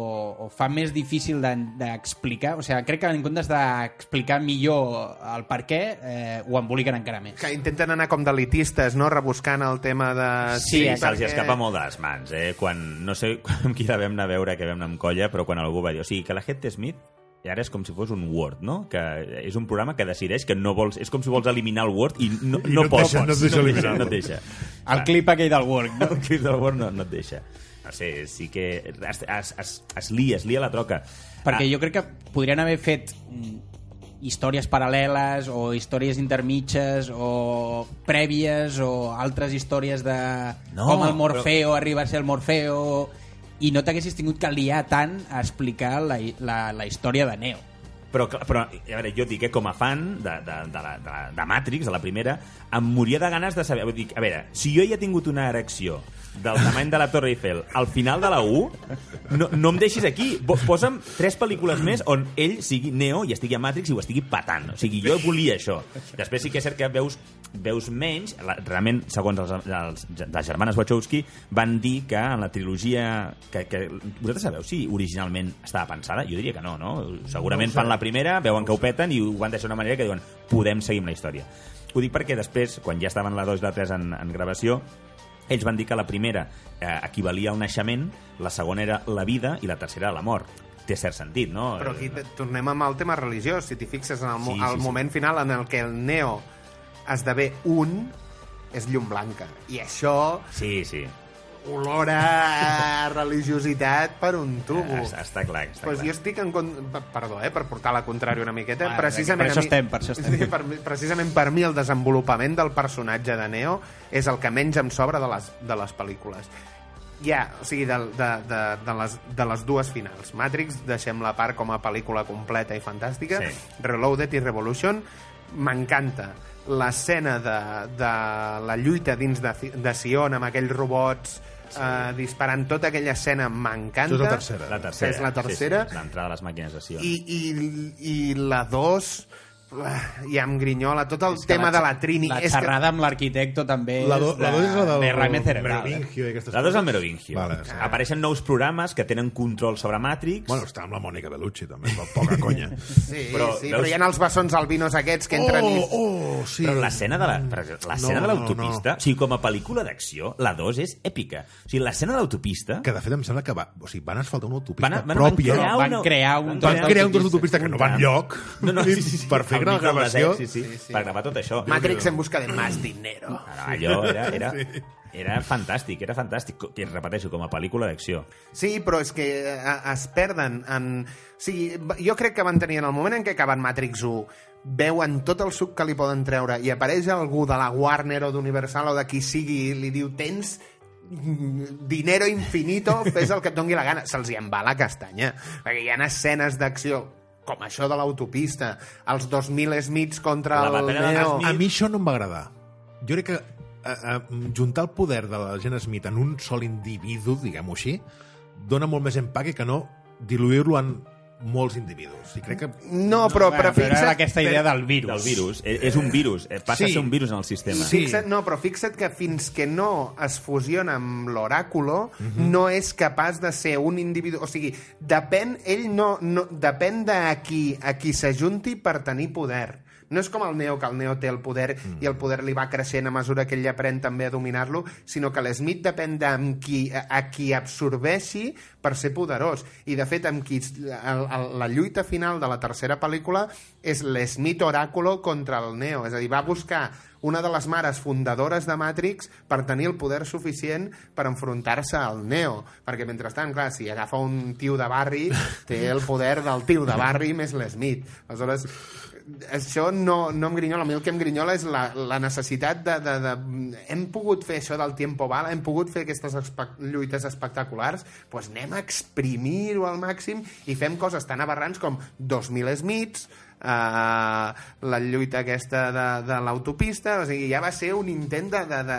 o fa més difícil de- d'explicar. O sigui, crec que en comptes d'explicar millor el per què, eh, ho emboliquen encara més. Que intenten anar com d'elitistes, no? Rebuscant el tema de... Sí, Sí, se'ls perquè- escapa molt de les mans, eh? Quan, no sé amb qui la vam anar a veure, que vam anar amb colla, però quan algú va dir, o sigui, que la Head Smith i ara és com si fos un Word, no? Que és un programa que decideix que no vols... És com si vols eliminar el Word i no, I no, no et pots. deixa- no et deixa eliminar-lo. No et deixa. El clip aquell del Work, no? El clip del Word no, no et deixa. No sé, sí que es, es, es, es lia, es lia la troca. Perquè Ah, jo crec que podrien haver fet mm, històries paral·leles o històries intermitges o prèvies o altres històries de No, com el Morfeo arriba a ser el Morfeo i no t'haguessis tingut que liar tant a explicar la, la, la història de Neo. Però, però a veure, jo dic que com a fan de, de, de, la, de, la, de Matrix, de la primera, em moria de ganes de saber... Vull dir, a veure, si jo ja he tingut una erecció del tamany de la Torre Eiffel al final de la 1, no, no em deixis aquí. Bo- Posa'm tres pel·lícules més on ell sigui Neo i estigui a Matrix i ho estigui patant. O sigui, jo volia això. Després sí que és cert que veus, veus menys. La, realment, segons els, els, les germanes Wachowski, van dir que en la trilogia... Que, que, vosaltres sabeu si originalment estava pensada? Jo diria que no, no? Segurament fan la primera, veuen que ho peten i ho van deixar d'una manera que diuen podem seguir amb la història. Ho dic perquè després, quan ja estaven la 2 i la 3 en, en gravació, ells van dir que la primera eh, equivalia al naixement, la segona era la vida i la tercera la mort. Té cert sentit, no? Però aquí tornem amb el tema religiós. Si t'hi fixes en el, mo Sí, el sí, sí. moment final en el que el Neo esdevé un, és llum blanca. I això Sí, sí. Olor a religiositat per un tubo. Està, està clar, està pues clar. jo estic en... Perdó, eh, per portar la contrària una miqueta. Va, precisament per això estem, per això estem. Sí, per, precisament per mi el desenvolupament del personatge de Neo és el que menys em sobra de les, de les pel·lícules. Ja, o sigui, de, de, de, de, les, de les dues finals. Matrix, deixem la part com a pel·lícula completa i fantàstica. Sí. Reloaded i Revolution, m'encanta. L'escena de, de la lluita dins de, de Sion amb aquells robots eh, disparant tota aquella escena m'encanta. És la tercera. La tercera. És la tercera. Sí, sí, l'entrada a les màquines de Sion. I, i, i la 2 ja em grinyola tot el És que tema la de la Trini La xerrada amb l'arquitecto també La, do, és la dos és la del... Cerebral. Merovingio i aquestes La dos és el. Merovingio. Vale, sí. Apareixen nous programes que tenen control sobre Matrix. Bueno, està amb la Mònica Bellucci, també, però poca conya. sí, però sí, veus- però hi ha els bessons albinos aquests que entren i... Oh, oh, sí. Però l'escena de la- exemple, l'escena No, de no, l'autopista, o sigui, com a pel·lícula d'acció, la 2 és èpica. O sigui, l'escena de l'autopista... Que de fet em sembla que va, o sigui, van asfaltar una autopista Van, van, van pròpia. crear Van una... crear un van crear un d'autopista que no va enlloc No, no, sí, sí, sí. per fer Al una gravació. Sí, sí, sí, per gravar tot això. Matrix en busca de más dinero. Allò era, era, era fantàstic, era fantàstic. I repeteixo, com a pel·lícula d'acció. Sí, però és que eh, es perden en... O sigui, jo crec que van tenir en el moment en què acaben Matrix 1 veuen tot el suc que li poden treure i apareix algú de la Warner o d'Universal o de qui sigui i li diu tens dinero infinito, fes el que et dongui la gana. Se'ls hi en va la castanya. Perquè hi ha escenes d'acció com això de l'autopista, els 2.000 Smiths contra La el Neo... A mi això no em va agradar. Jo crec que a, a, juntar el poder de la gent Smith en un sol individu, diguem-ho així, dona molt més empaque que no diluir-lo en molts individus. I crec que... No, però, Bueno, però però era fixa't... aquesta idea del virus. Del virus. És, és un virus. eh, Passa Sí. a ser un virus en el sistema. Sí. Fixa't, no, però fixa't que fins que no es fusiona amb l'oràculo, Mhm. no és capaç de ser un individu... O sigui, depèn, ell no, no depèn de qui, a qui s'ajunti per tenir poder. No és com el Neo, que el Neo té el poder Mm. i el poder li va creixent a mesura que ell aprèn també a dominar-lo, sinó que l'Smith depèn de qui, a, a qui absorbeixi per ser poderós. I, de fet, amb qui, el, el, la lluita final de la tercera pel·lícula és l'Smith Oràculo contra el Neo. És a dir, va buscar una de les mares fundadores de Matrix per tenir el poder suficient per enfrontar-se al Neo. Perquè, mentrestant, clar, si agafa un tio de barri, té el poder del tio de barri més l'Smith. Aleshores, això no, no em grinyola. A mi el que em grinyola és la, la necessitat de, de, de... Hem pogut fer això del tiempo bala, hem pogut fer aquestes espe lluites espectaculars, doncs anem a exprimir-ho al màxim i fem coses tan aberrants com 2.000 Smiths, Uh, la lluita aquesta de, de l'autopista o sigui, ja va ser un intent de, de, de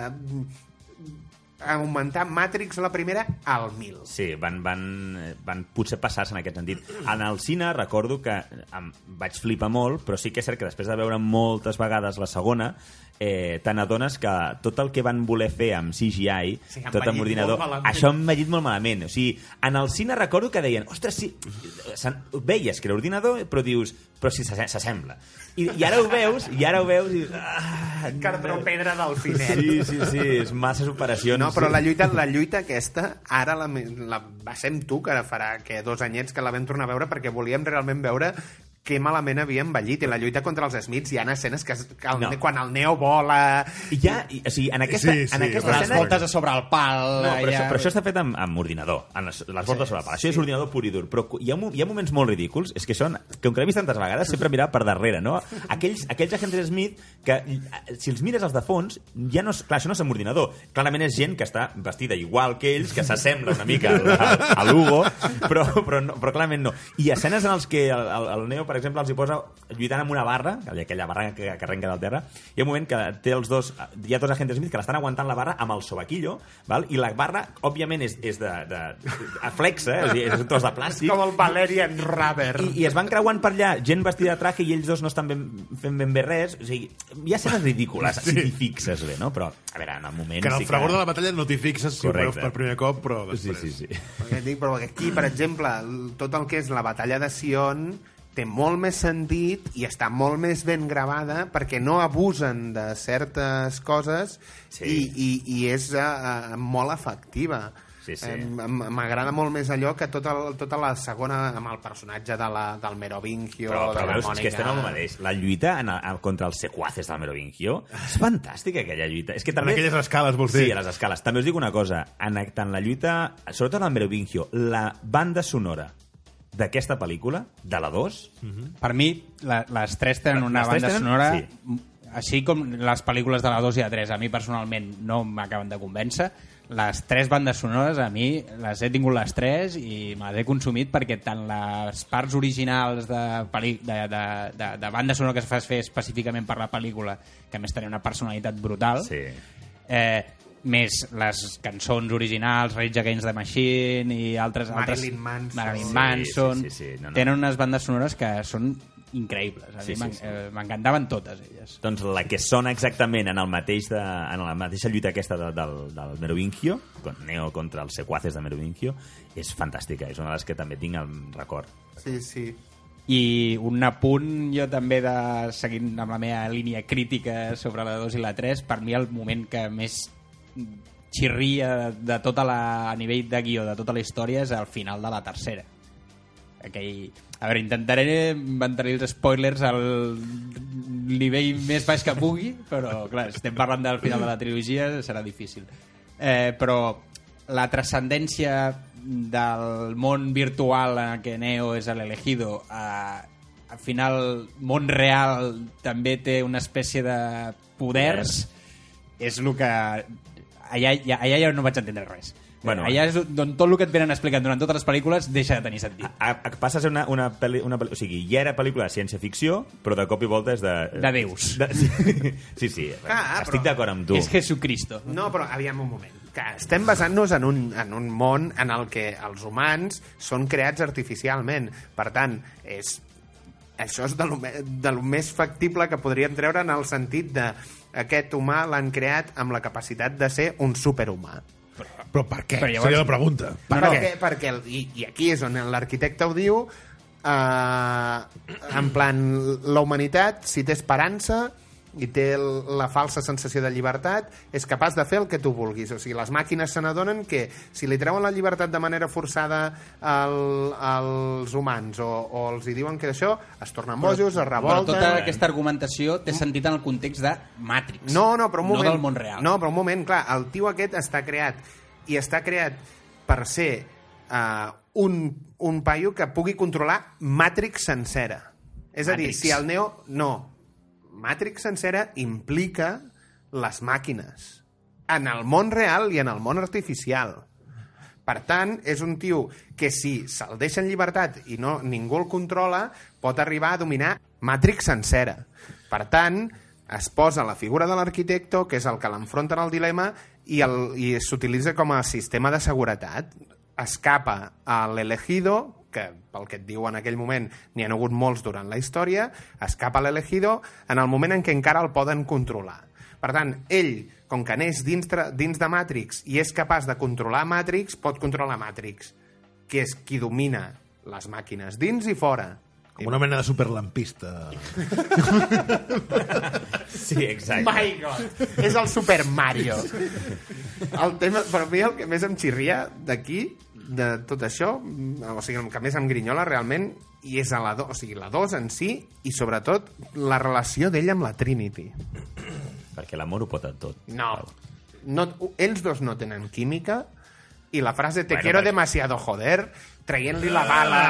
augmentar Matrix la primera al 1000 Sí, van, van, van potser passar-se en aquest sentit. En el cine recordo que em vaig flipar molt, però sí que és cert que després de veure moltes vegades la segona, eh, te n'adones que tot el que van voler fer amb CGI, Sí, tot amb ordinador, això han vellit molt malament. O sigui, en el cine recordo que deien, ostres, sí, veies que era ordinador, però dius, però si s'asse- s'assembla. I, I ara ho veus, i ara ho veus, i... Ah, Cardropedra del finet Sí, sí, sí, és masses operacions. No, però la lluita, la lluita aquesta, ara la, la, va ser tu, que ara farà que dos anyets que la vam tornar a veure, perquè volíem realment veure que malament havia envellit. I la lluita contra els Smiths hi ha escenes que, que el, No. quan el Neo vola... I ja, i, o sigui, en aquesta, Sí, sí, en aquesta Les escena... voltes a sobre el pal... No, però, allà... això, però això està fet amb, amb ordinador, amb les, les voltes sobre la pala. Això és ordinador pur i dur. Però hi ha, hi ha moments molt ridículs, és que que com que l'he vist tantes vegades, sempre mirar per darrere, no? Aquells, aquells agents Smith que, eh, si els mires als de fons, ja no és... Clar, això no és amb ordinador. Clarament és gent que està vestida igual que ells, que s'assembla una mica al- a, a l'Hugo, però, però, no, però clarament no. I escenes en els que el, el, el Neo, per exemple, els hi posa lluitant amb una barra, aquella barra que, que arrenca del terra, hi ha un moment que té els dos, hi ha dos agents Smith que l'estan aguantant la barra amb el sobaquillo, val? i la barra, òbviament, és, és de, de, de flexa, eh? és, és un tros de plàstic, Com el Valerian Rubber. i, i es van creuant per allà gent vestida de traje i ells dos no estan ben, fent ben bé res o sigui, hi ha escenes ridícules sí. si t'hi fixes bé, no? però a veure, en el moment Que en el sí fragor de la batalla no t'hi fixes si ho Correcte. veus per primer cop, però sí, després... sí, sí. Perquè dic, però aquí, per exemple, tot el que és la batalla de Sion té molt més sentit i està molt més ben gravada perquè no abusen de certes coses Sí. i, i, i és uh, molt efectiva. Sí, sí. Eh, M'agrada molt més allò que tota, tota la segona amb el personatge de la, del Merovingio, Però, de però la veus, és Mònica. que estem amb el mateix. La lluita en, en, contra els sequaces del Merovingio és fantàstica, aquella lluita. És que En també... aquelles escales, vols dir? Sí, a les escales. També us dic una cosa. En, tant la lluita, sobretot en el Merovingio, la banda sonora d'aquesta pel·lícula, de la 2, Per mi, la, les tres tenen una Les banda tenen- sonora... sí. Així com les pel·lícules de la 2 i la 3, a mi personalment no m'acaben de convèncer, les tres bandes sonores a mi les he tingut les tres i me les he consumit perquè tant les parts originals de, de, de, de, de banda sonora que es fa fer específicament per la pel·lícula, que a més tenia una personalitat brutal, sí. eh, més les cançons originals, Rage Against the Machine i altres... Marilyn altres, Manson. Marilyn Sí, Manson. sí, sí, sí, no, no. Tenen unes bandes sonores que són increïbles. A Sí, mi sí, sí. eh, m'encantaven totes elles. Doncs la que sona exactament en el mateix de, en la mateixa lluita aquesta de, del, del Merovingio, con Neo contra els sequaces de Merovingio, és fantàstica. És una de les que també tinc al record. Sí, sí. I un apunt jo també de seguint amb la meva línia crítica sobre la 2 i la 3, per mi el moment que més xirria de tota la, a nivell de guió de tota la història és el final de la tercera. Aquell... A veure, intentaré mantenir els spoilers al nivell més baix que pugui, però clar, estem parlant del final de la trilogia, serà difícil. Eh, però la transcendència del món virtual en què Neo és l'elegido a, al final món real també té una espècie de poders és el que allà, ja, allà ja no vaig entendre res Bueno, allà és on tot el que et venen explicant durant totes les pel·lícules deixa de tenir sentit A, a, passa a ser una, una, pel·li, una pel·li, o sigui, ja era pel·lícula de ciència-ficció, però de cop i volta és de... De déus. De, sí, sí, sí Ah, estic però- d'acord amb tu. és Jesucristo No, però aviam un moment. Que estem basant-nos en, un, en un món en el que els humans són creats artificialment. Per tant, és, això és de lo, de lo més factible que podríem treure en el sentit de aquest humà l'han creat amb la capacitat de ser un superhumà. Però per què? Però llavors- Seria la pregunta. Per No, què? Perquè, el- i, i aquí és on l'arquitecte ho diu, eh, en plan, la humanitat, si té esperança i té la falsa sensació de llibertat, és capaç de fer el que tu vulguis. O sigui, les màquines se n'adonen que si li treuen la llibertat de manera forçada al, als humans o, o els hi diuen que això, es tornen bojos, es però revolten... tota aquesta argumentació té sentit en el context de Matrix No, no, però un moment. no del món real No, però un moment, clar, el tio aquest està creat i està creat per ser uh, un, un paio que pugui controlar Matrix sencera. És a dir, Matrix. si el Neo... No, Matrix sencera implica les màquines en el món real i en el món artificial. Per tant, és un tio que si se'l deixa en llibertat i no ningú el controla, pot arribar a dominar Matrix sencera. Per tant, es posa la figura de l'arquitecto, que és el que l'enfronta en el dilema, i, el, i s'utilitza com a sistema de seguretat. Escapa a l'elegido, que pel que et diu en aquell moment n'hi ha hagut molts durant la història, escapa l'elegido en el moment en què encara el poden controlar. Per tant, ell, com que neix dins, dins de Matrix i és capaç de controlar Matrix, pot controlar Matrix, que és qui domina les màquines dins i fora. Com una mena de superlampista. Sí, exacte. My God! És el Super Mario. El tema, per mi el que més em xirria d'aquí, de tot això, o sigui, el que més em grinyola realment, i és a la 2, o sigui, la 2 en si, i sobretot la relació d'ell amb la Trinity. Perquè l'amor ho pot a tot. No. no. Ells dos no tenen química i la frase te Bueno, quiero perquè- demasiado joder traient-li la bala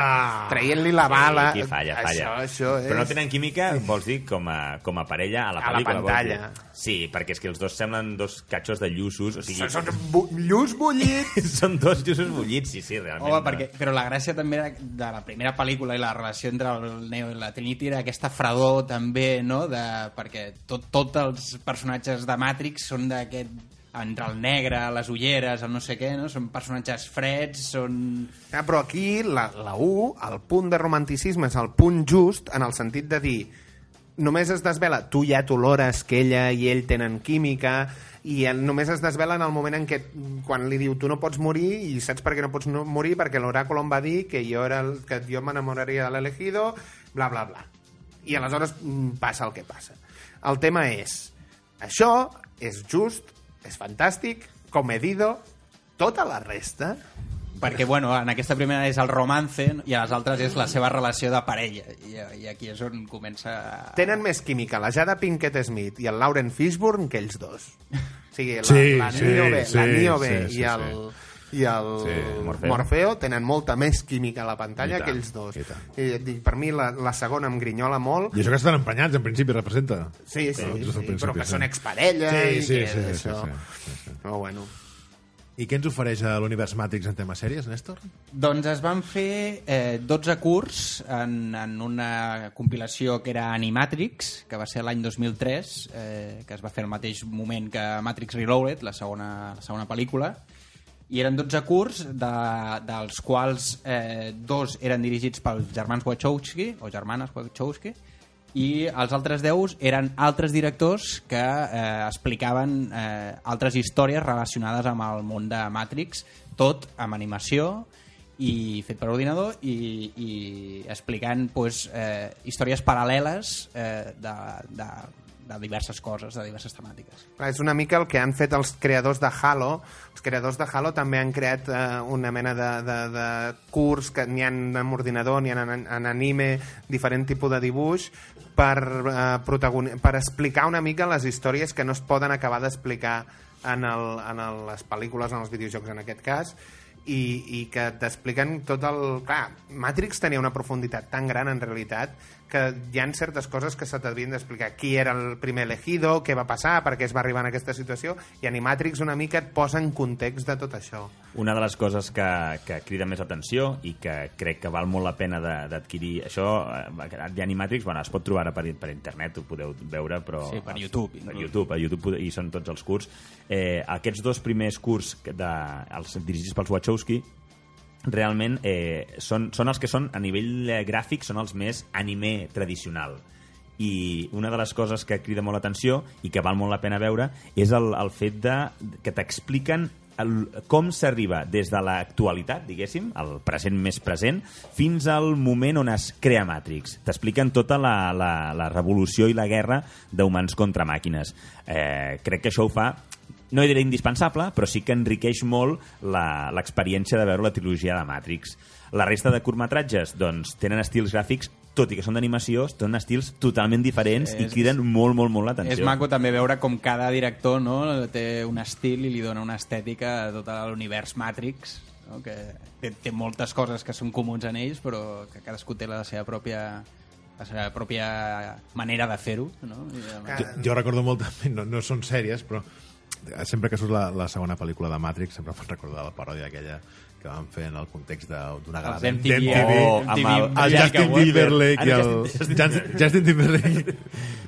traient-li la bala Sí, aquí falla, falla. això, això és... Però no tenen química, vols dir, com a, com a parella a la A la pel·lícula. vols dir? pantalla. Sí, perquè és que els dos semblen dos catxos de lluços. O sigui, Són, són bu lluç bullits són dos lluços bullits, sí, sí, realment. Home, perquè, però la gràcia també era de la primera pel·lícula i la relació entre el Neo i la Trinity era aquesta fredor també, no? De, perquè tot, tots els personatges de Matrix són d'aquest entre el negre, les ulleres, el no sé què, no? Són personatges freds, són... Ah, però aquí la, la U, el punt de romanticisme és el punt just en el sentit de dir només es desvela, tu ja t'olores que ella i ell tenen química i només es desvela en el moment en què quan li diu tu no pots morir i saps per què no pots no morir perquè l'oràcul em va dir que jo, era el, que jo m'enamoraria de l'elegido bla bla bla i aleshores mm, passa el que passa el tema és això és just, és fantàstic comedido tota la resta... perquè bueno, en aquesta primera és el romance i a les altres és la seva relació de parella. I, i aquí és on comença Tenen més química la Jada Pinkett Smith i el Lauren Fishburne que ells dos. O sigui, la, Sí, la sí, Niobe, sí, la Niobe sí, sí, i el... i el Sí, Morfeo. Morfeo. tenen molta més química a la pantalla I tant, que ells dos. i. I, et dic, per mi la, la segona em grinyola molt. I això que estan emprenyats, en principi, representa. Sí, sí, sí, principi, però que sí. són exparella Sí, i sí, que sí, sí, això... sí, sí, sí. Però bueno, I què ens ofereix a l'univers Matrix en temes sèries, Néstor? Doncs es van fer eh, 12 curs en, en una compilació que era Animatrix, que va ser l'any 2003, eh, que es va fer al mateix moment que Matrix Reloaded, la segona, la segona pel·lícula, i eren 12 curs, de, dels quals eh, dos eren dirigits pels germans Wachowski, o germanes Wachowski, i els altres 10 eren altres directors que eh, explicaven eh, altres històries relacionades amb el món de Matrix, tot amb animació i fet per ordinador i, i explicant pues, eh, històries paral·leles eh, de, de, de diverses coses, de diverses temàtiques. És una mica el que han fet els creadors de Halo. Els creadors de Halo també han creat eh, una mena de, de, de curs que n'hi ha en ordinador, n'hi ha en, en anime, diferent tipus de dibuix, per, eh, per explicar una mica les històries que no es poden acabar d'explicar en, el, en el, les pel·lícules, en els videojocs en aquest cas, i, i que t'expliquen tot el... Clar, Matrix tenia una profunditat tan gran en realitat que hi han certes coses que se t'havien d'explicar. Qui era el primer elegido, què va passar, per què es va arribar en aquesta situació, i Animatrix una mica et posa en context de tot això. Una de les coses que, que crida més atenció i que crec que val molt la pena de- d'adquirir... Això, eh, d'Animatrix, bueno, es pot trobar ara per, per internet, ho podeu veure, però... Sí, per YouTube, Per. YouTube, a YouTube hi són tots els curs. Eh, aquests dos primers curs que de, els dirigits pels Wachowski realment eh, són, són els que són a nivell eh, gràfic són els més anime tradicional i una de les coses que crida molt l'atenció i que val molt la pena veure és el, el fet de, que t'expliquen el, com s'arriba des de l'actualitat, diguéssim, el present més present, fins al moment on es crea Matrix. T'expliquen tota la, la, la revolució i la guerra d'humans contra màquines. Eh, crec que això ho fa no diré indispensable, però sí que enriqueix molt la- l'experiència de veure la trilogia de Matrix. La resta de curtmetratges doncs, tenen estils gràfics, tot i que són d'animació, tenen estils totalment diferents i És- criden molt, molt, molt És l'atenció. maco també veure com cada director no, té un estil i li dona una estètica a tot l'univers Matrix, no? que té, té moltes coses que són comuns en ells, però que cadascú té la seva pròpia la seva pròpia manera de fer-ho. No? I, Jo, jo recordo molt també, no, no són sèries, però sempre que surt la, la segona pel·lícula de Matrix sempre em recordar la paròdia aquella que van fer en el context de- d'una gala de- MTV, d'MTV. Oh, amb el- el Justin. Timberlake Ah, i el... Justin, Justin Timberlake.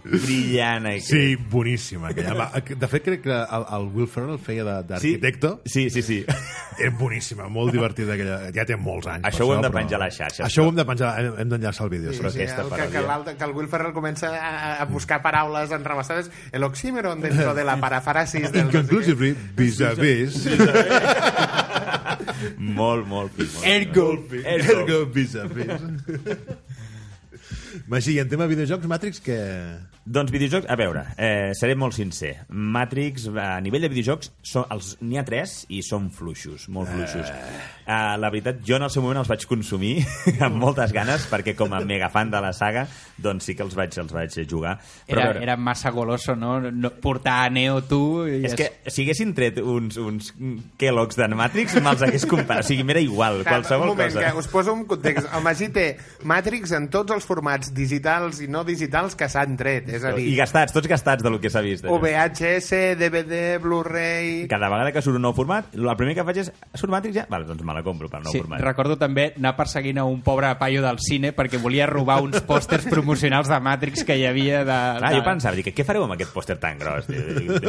Brillant. eh? Sí, boníssima. Aquella. De fet, crec que el, el Will Ferrell feia de- d'arquitecto. Sí, sí, sí. És boníssima, molt divertida. Aquella. Ja té molts anys. Això ho hem de però- penjar a les xarxes, Això però- ho hem de penjar, hem, hem d'enllaçar el vídeo. Sí, Sí, sí, aquesta el, que, que, que el Will Ferrell comença a, a buscar paraules enrevessades. El oxímeron dentro de la parafrasis del... Inconclusively, vis-a-vis. Molt, molt Ergo. Ergo. Ergo. Magí, en tema videojocs, Matrix, que... Doncs videojocs, a veure, eh, seré molt sincer. Matrix, a nivell de videojocs, són, els n'hi ha tres i són fluixos, molt fluixos. Eh, la veritat, jo en el seu moment els vaig consumir amb moltes ganes, perquè com a mega fan de la saga, doncs sí que els vaig, els vaig jugar. Però, Era, veure, era massa goloso, no? no portar a Neo tu... I és que si haguessin tret uns, uns Kellogg's de Matrix, me'ls hagués comparat. O sigui, m'era igual, Clar, qualsevol un moment, cosa. que us poso un context. El Magí té Matrix en tots els formats digitals i no digitals que s'han tret. És a dir, I gastats, tots gastats del que s'ha vist. allò. VHS, DVD, Blu-ray... Cada vegada que surt un nou format, el primer que faig és, surt Matrix ja? Vale, doncs me la compro per nou Sí, format. recordo també anar perseguint a un pobre paio del cine perquè volia robar uns pòsters promocionals de Matrix que hi havia de... Ah, de... jo pensava, dic, què fareu amb aquest pòster tan gros?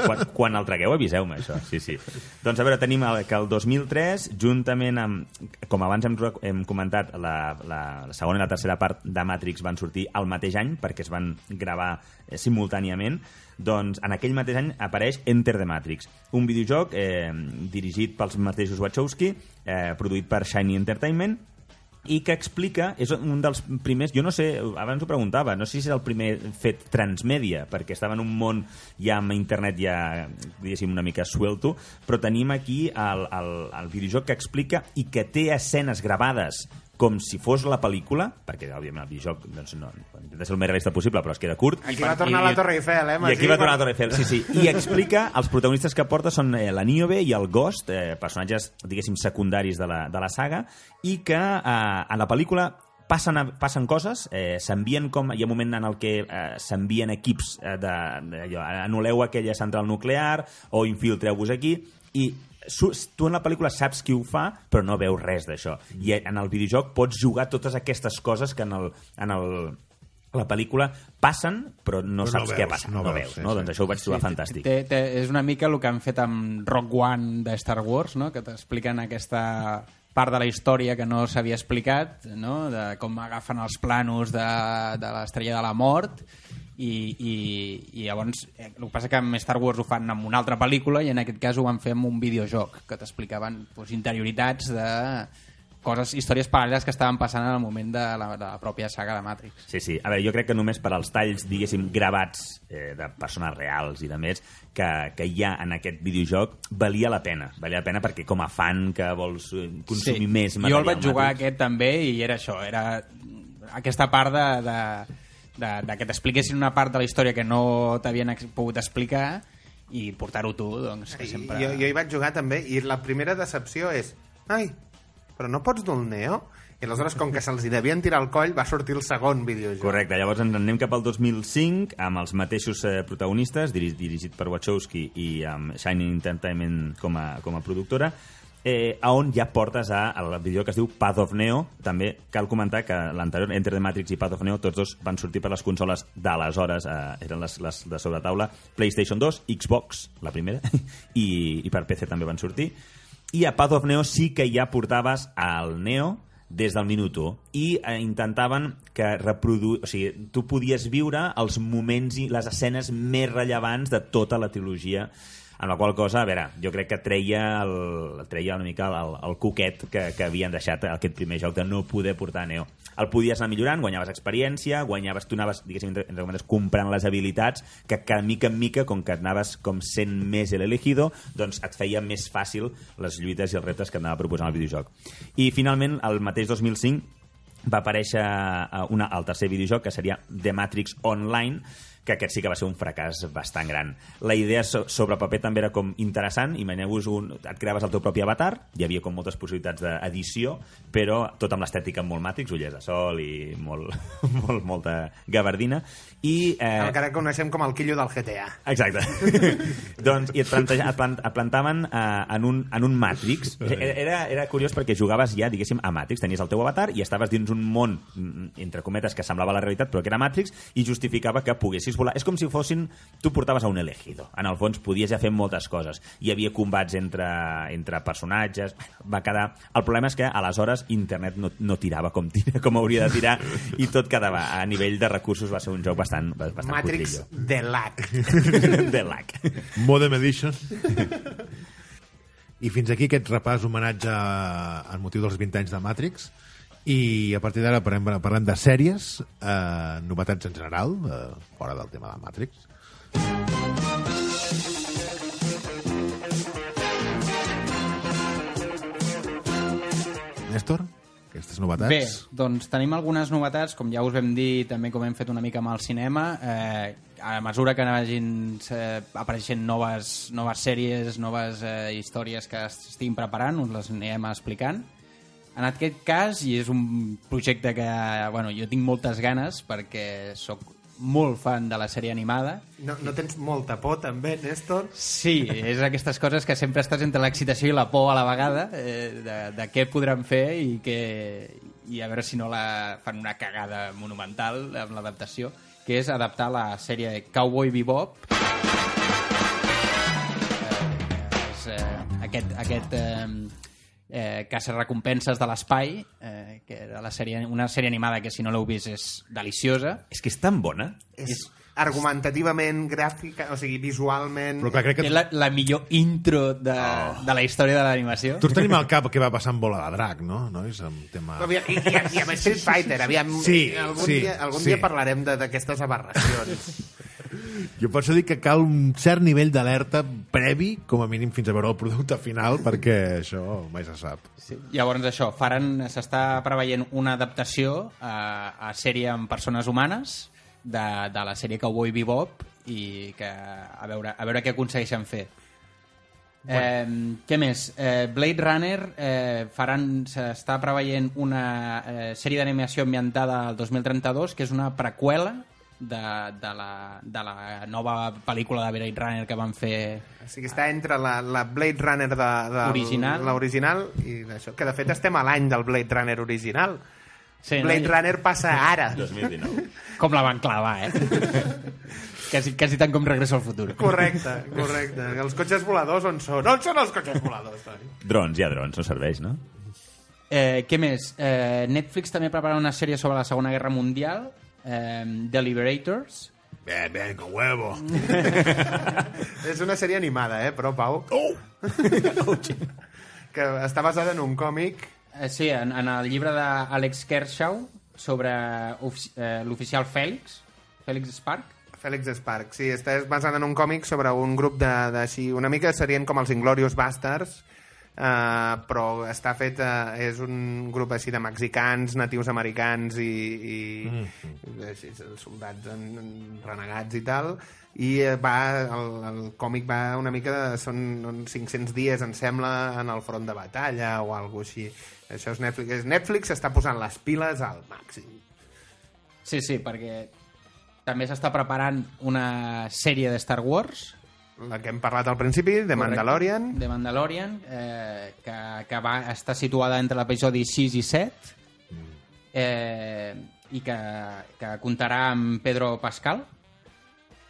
Quan, quan el tragueu, aviseu-me, això. Sí, sí. Doncs a veure, tenim el, que el 2003, juntament amb, com abans hem, hem comentat, la, la, la segona i la tercera part de Matrix van sortir al mateix any, perquè es van gravar eh, simultàniament, doncs en aquell mateix any apareix Enter the Matrix, un videojoc eh, dirigit pels mateixos Wachowski, eh, produït per Shiny Entertainment, i que explica, és un dels primers, jo no sé, abans ho preguntava, no sé si és el primer fet transmèdia, perquè estava en un món ja amb internet ja, diguéssim, una mica suelto, però tenim aquí el, el, el videojoc que explica i que té escenes gravades com si fos la pel·lícula, perquè, òbviament, el videojoc doncs, no, intenta ser el més realista possible, però es queda curt. Aquí va tornar la Torre Eiffel, eh? I aquí va tornar la Torre Eiffel, sí, sí. I explica, els protagonistes que porta són eh, la Niobe i el Ghost, eh, personatges, diguéssim, secundaris de la, de la saga, i que eh, en la pel·lícula passen, passen coses, eh, s'envien com... Hi ha un moment en el que eh, s'envien equips eh, de, de allò, anul·leu aquella central nuclear o infiltreu-vos aquí, i tu en la pel·lícula saps qui ho fa, però no veus res d'això. I en el videojoc pots jugar totes aquestes coses que en el, en el, la pel·lícula passen, però no Però no saps què veus, passa. no No, veus, veus, sí, no? sí. Doncs això ho vaig trobar fantàstic. Té, té, és una mica el que han fet amb Rock One de Star Wars, no? que t'expliquen aquesta part de la història que no s'havia explicat, no? de com agafen els planos de, de l'estrella de la mort, i, i, i llavors eh, el que passa que amb Star Wars ho fan amb una altra pel·lícula i en aquest cas ho van fer amb un videojoc que t'explicaven doncs, interioritats de coses, històries paral·leles que estaven passant en el moment de la, de la pròpia saga de Matrix. Sí, sí. A veure, jo crec que només per als talls, diguéssim, gravats eh, de persones reals i de més que, que hi ha en aquest videojoc valia la pena. Valia la pena perquè com a fan que vols consumir més Jo material el vaig jugar Matrix. aquest també i era això, era aquesta part de, de, de, de que t'expliquessin una part de la història que no t'havien pogut explicar i portar-ho tu, doncs, que sempre... Jo, jo hi vaig jugar també i la primera decepció és ai, però no pots dur el Neo? I aleshores, com que se'ls hi devien tirar al coll, va sortir el segon videojoc. Correcte, llavors ens anem cap al 2005 amb els mateixos eh, protagonistes, diri dirigit per Wachowski i amb Shining Entertainment com a, com a productora, eh, on ja portes a, al vídeo que es diu Path of Neo. També cal comentar que l'anterior, Enter the Matrix i Path of Neo, tots dos van sortir per les consoles d'aleshores, eh, eren les, les de sobre taula, PlayStation 2, Xbox, la primera, i, i per PC també van sortir. I a Path of Neo sí que ja portaves al Neo des del minut 1 i eh, intentaven que reprodu... o sigui, tu podies viure els moments i les escenes més rellevants de tota la trilogia amb la qual cosa, a veure, jo crec que treia, el, treia una mica el, el coquet que, que havien deixat aquest primer joc de no poder portar Neo. El podies anar millorant, guanyaves experiència, guanyaves, tu anaves, diguéssim, entre, entre cometes, comprant les habilitats que, que mica en mica, com que anaves com sent més el elegido, doncs et feia més fàcil les lluites i els reptes que anava proposant el videojoc. I finalment, el mateix 2005, va aparèixer eh, una, el tercer videojoc, que seria The Matrix Online, que aquest sí que va ser un fracàs bastant gran. La idea so sobre paper també era com interessant, imagineu-vos un... et creaves el teu propi avatar, hi havia com moltes possibilitats d'edició, però tot amb l'estètica molt Matrix, ullers de sol i molt, molt, molta gavardina, i... Eh, El que ara coneixem com el quillo del GTA. Exacte. doncs, i et, planteja, et, plant, et plantaven uh, en, un, en un Matrix. Era, era curiós perquè jugaves ja, diguéssim, a Matrix. Tenies el teu avatar i estaves dins un món, mm, entre cometes, que semblava la realitat, però que era Matrix, i justificava que poguessis volar. És com si fossin... Tu portaves a un elegido. En el fons, podies ja fer moltes coses. Hi havia combats entre, entre personatges. Va quedar... El problema és que, aleshores, internet no, no tirava com, tira, com hauria de tirar i tot quedava a nivell de recursos va ser un joc bastant, bastant Matrix cutrillo. de lag. de lag. Modem Edition. I fins aquí aquest repàs homenatge al motiu dels 20 anys de Matrix. I a partir d'ara parlem, parlem de sèries, eh, novetats en general, eh, fora del tema de Matrix. Néstor, aquestes novetats? Bé, doncs tenim algunes novetats, com ja us vam dir, també com hem fet una mica amb el cinema. Eh, a mesura que vagin eh, apareixent noves, noves sèries, noves eh, històries que estiguin preparant, us les anirem explicant. En aquest cas, i és un projecte que bueno, jo tinc moltes ganes perquè sóc molt fan de la sèrie animada, No, no tens molta por, també, Néstor? Sí, és aquestes coses que sempre estàs entre l'excitació i la por a la vegada eh, de, de què podran fer i, que, i a veure si no la fan una cagada monumental amb l'adaptació, que és adaptar la sèrie Cowboy Bebop eh, és, eh, aquest, aquest eh, eh, caça recompenses de l'espai eh, que era la sèrie, una sèrie animada que si no l'heu vist és deliciosa És que és tan bona. És, argumentativament, gràfica, o sigui, visualment... Però clar, crec És que la, la millor intro de, Oh. de la història de l'animació. tots tenim al cap què va passar amb Bola de Drac, no? Nois, amb tema... Aviam, I, i, i amb Street Fighter, aviam, Sí, algun, sí, dia, algun sí. dia parlarem de- d'aquestes aberracions. Jo per això dic que cal un cert nivell d'alerta previ, com a mínim fins a veure el producte final, perquè això mai se sap. Sí. Llavors això, faran, s'està preveient una adaptació a, a sèrie amb persones humanes de, de la sèrie Cowboy Bebop i que a veure, a veure què aconsegueixen fer. Eh, què més? Eh, Blade Runner eh, faran, s'està preveient una eh, sèrie d'animació ambientada al 2032 que és una preqüela de, de, la, de la nova pel·lícula de Blade Runner que van fer O sigui, està entre la, la Blade Runner de, de Original. l'original i d'això, que de fet estem a l'any del Blade Runner original. Sí, Blade no? Runner passa ara. 2019. Com la van clavar, eh? quasi, quasi tant com Regreso al futur. Correcte, correcte. Els cotxes voladors on són? On són els cotxes voladors? Toni? Drons, hi ha drons, no serveix, no? Eh, què més? Eh, Netflix també prepara una sèrie sobre la Segona Guerra Mundial, eh, The Liberators. Bien, bien, con huevo. És una sèrie animada, eh, però, Pau? Oh! que està basada en un còmic Eh, sí, en, en el llibre d'Àlex Kershaw sobre eh, l'oficial Fèlix, Fèlix Spark. Fèlix Spark, sí, està basada en un còmic sobre un grup de, de així, una mica serien com els Inglorious Bastards, eh, però està fet, eh, és un grup així de mexicans, natius americans i, i mm. així, soldats en, en renegats i tal, i eh, va, el, el còmic va una mica, de, són uns 500 dies, em sembla, en el front de batalla o alguna així. Això és Netflix. Netflix està posant les piles al màxim. Sí, sí, perquè també s'està preparant una sèrie de Star Wars, La que hem parlat al principi, de Mandalorian. de Mandalorian, eh, que, que va estar situada entre l'episodi 6 i 7, eh, i que, que comptarà amb Pedro Pascal.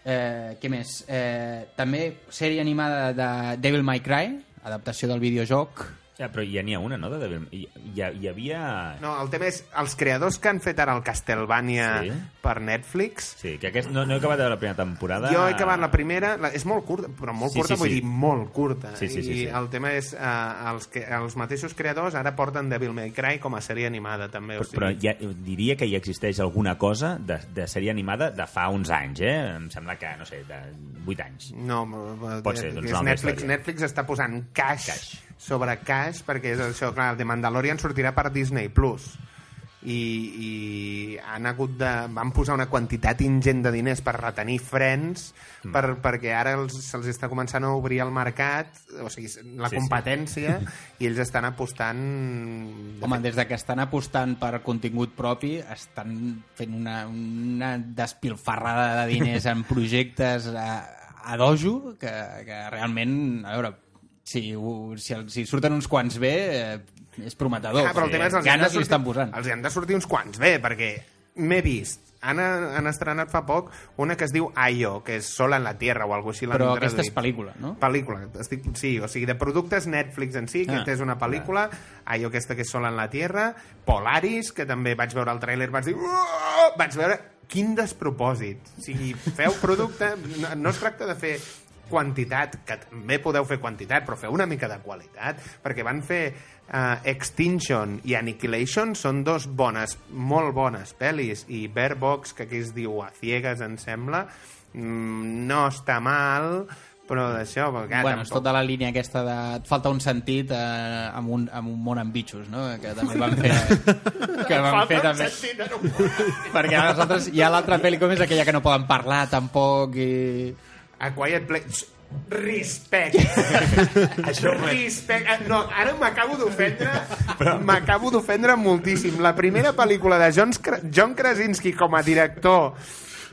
Eh, què més? Eh, també sèrie animada de Devil May Cry, adaptació del videojoc. Ja, però ja n'hi ha una, no? De Devil... Hi, hi, havia... No, el tema és, els creadors que han fet ara el Castlevania Sí. per Netflix, Sí, que aquest, no, no he acabat de veure la primera temporada. jo he acabat la primera, la, és molt curta, però molt Sí, curta, sí, vull sí. dir molt curta. Sí, sí, sí, I sí. el tema és, eh, els, que, els mateixos creadors ara porten Devil May Cry com a sèrie animada, també. O Però, sigui, però ja, diria que hi existeix alguna cosa de, de sèrie animada de fa uns anys, eh? Em sembla que, no sé, de 8 anys. No, Pot ser, doncs, és Netflix, història. Netflix està posant cash, Cash. Sobre cash perquè és això, clar, de Mandalorian sortirà per Disney Plus i, i han hagut de, van posar una quantitat ingent de diners per retenir frens Mm. per, perquè ara els, se'ls està començant a obrir el mercat o sigui, la Sí, sí. competència i ells estan apostant de Home, des de que estan apostant per contingut propi, estan fent una, una despilfarrada de diners en projectes a, a dojo que, que realment, a veure, si, ho- si, si surten uns quants bé, eh, és prometedor. Ah, però el tema és els Ganes li sortir- estan posant. Els hi han de sortir uns quants bé, perquè m'he vist. Han, han estrenat fa poc una que es diu Ayo, que és Sola en la Tierra o alguna cosa així. Però aquesta és traduït. pel·lícula, no? Pel·lícula, estic, sí, o sigui, de productes Netflix en si, aquesta Ah, és una pel·lícula, Ayo, aquesta que és Sola en la Tierra, Polaris, que també vaig veure el tràiler, vaig dir... "Uah!" Vaig veure quin despropòsit. O sigui, feu producte... No, no es tracta de fer quantitat, que també podeu fer quantitat, però feu una mica de qualitat, perquè van fer uh, Extinction i Annihilation, són dos bones, molt bones pel·lis, i Bear Box, que aquí es diu A Ciegas, em sembla, mm, no està mal, però d'això... bueno, és tampoc- tota la línia aquesta de... Et falta un sentit eh, amb, un, amb un món amb bitxos, no? Que també van fer... que van fer també... Perquè les altres, hi ha l'altra pel·li com és aquella que no poden parlar tampoc i... A Quiet Place... Respect. Això Respect. Eh, No, ara m'acabo d'ofendre. M'acabo d'ofendre moltíssim. La primera pel·lícula de John, John Krasinski com a director,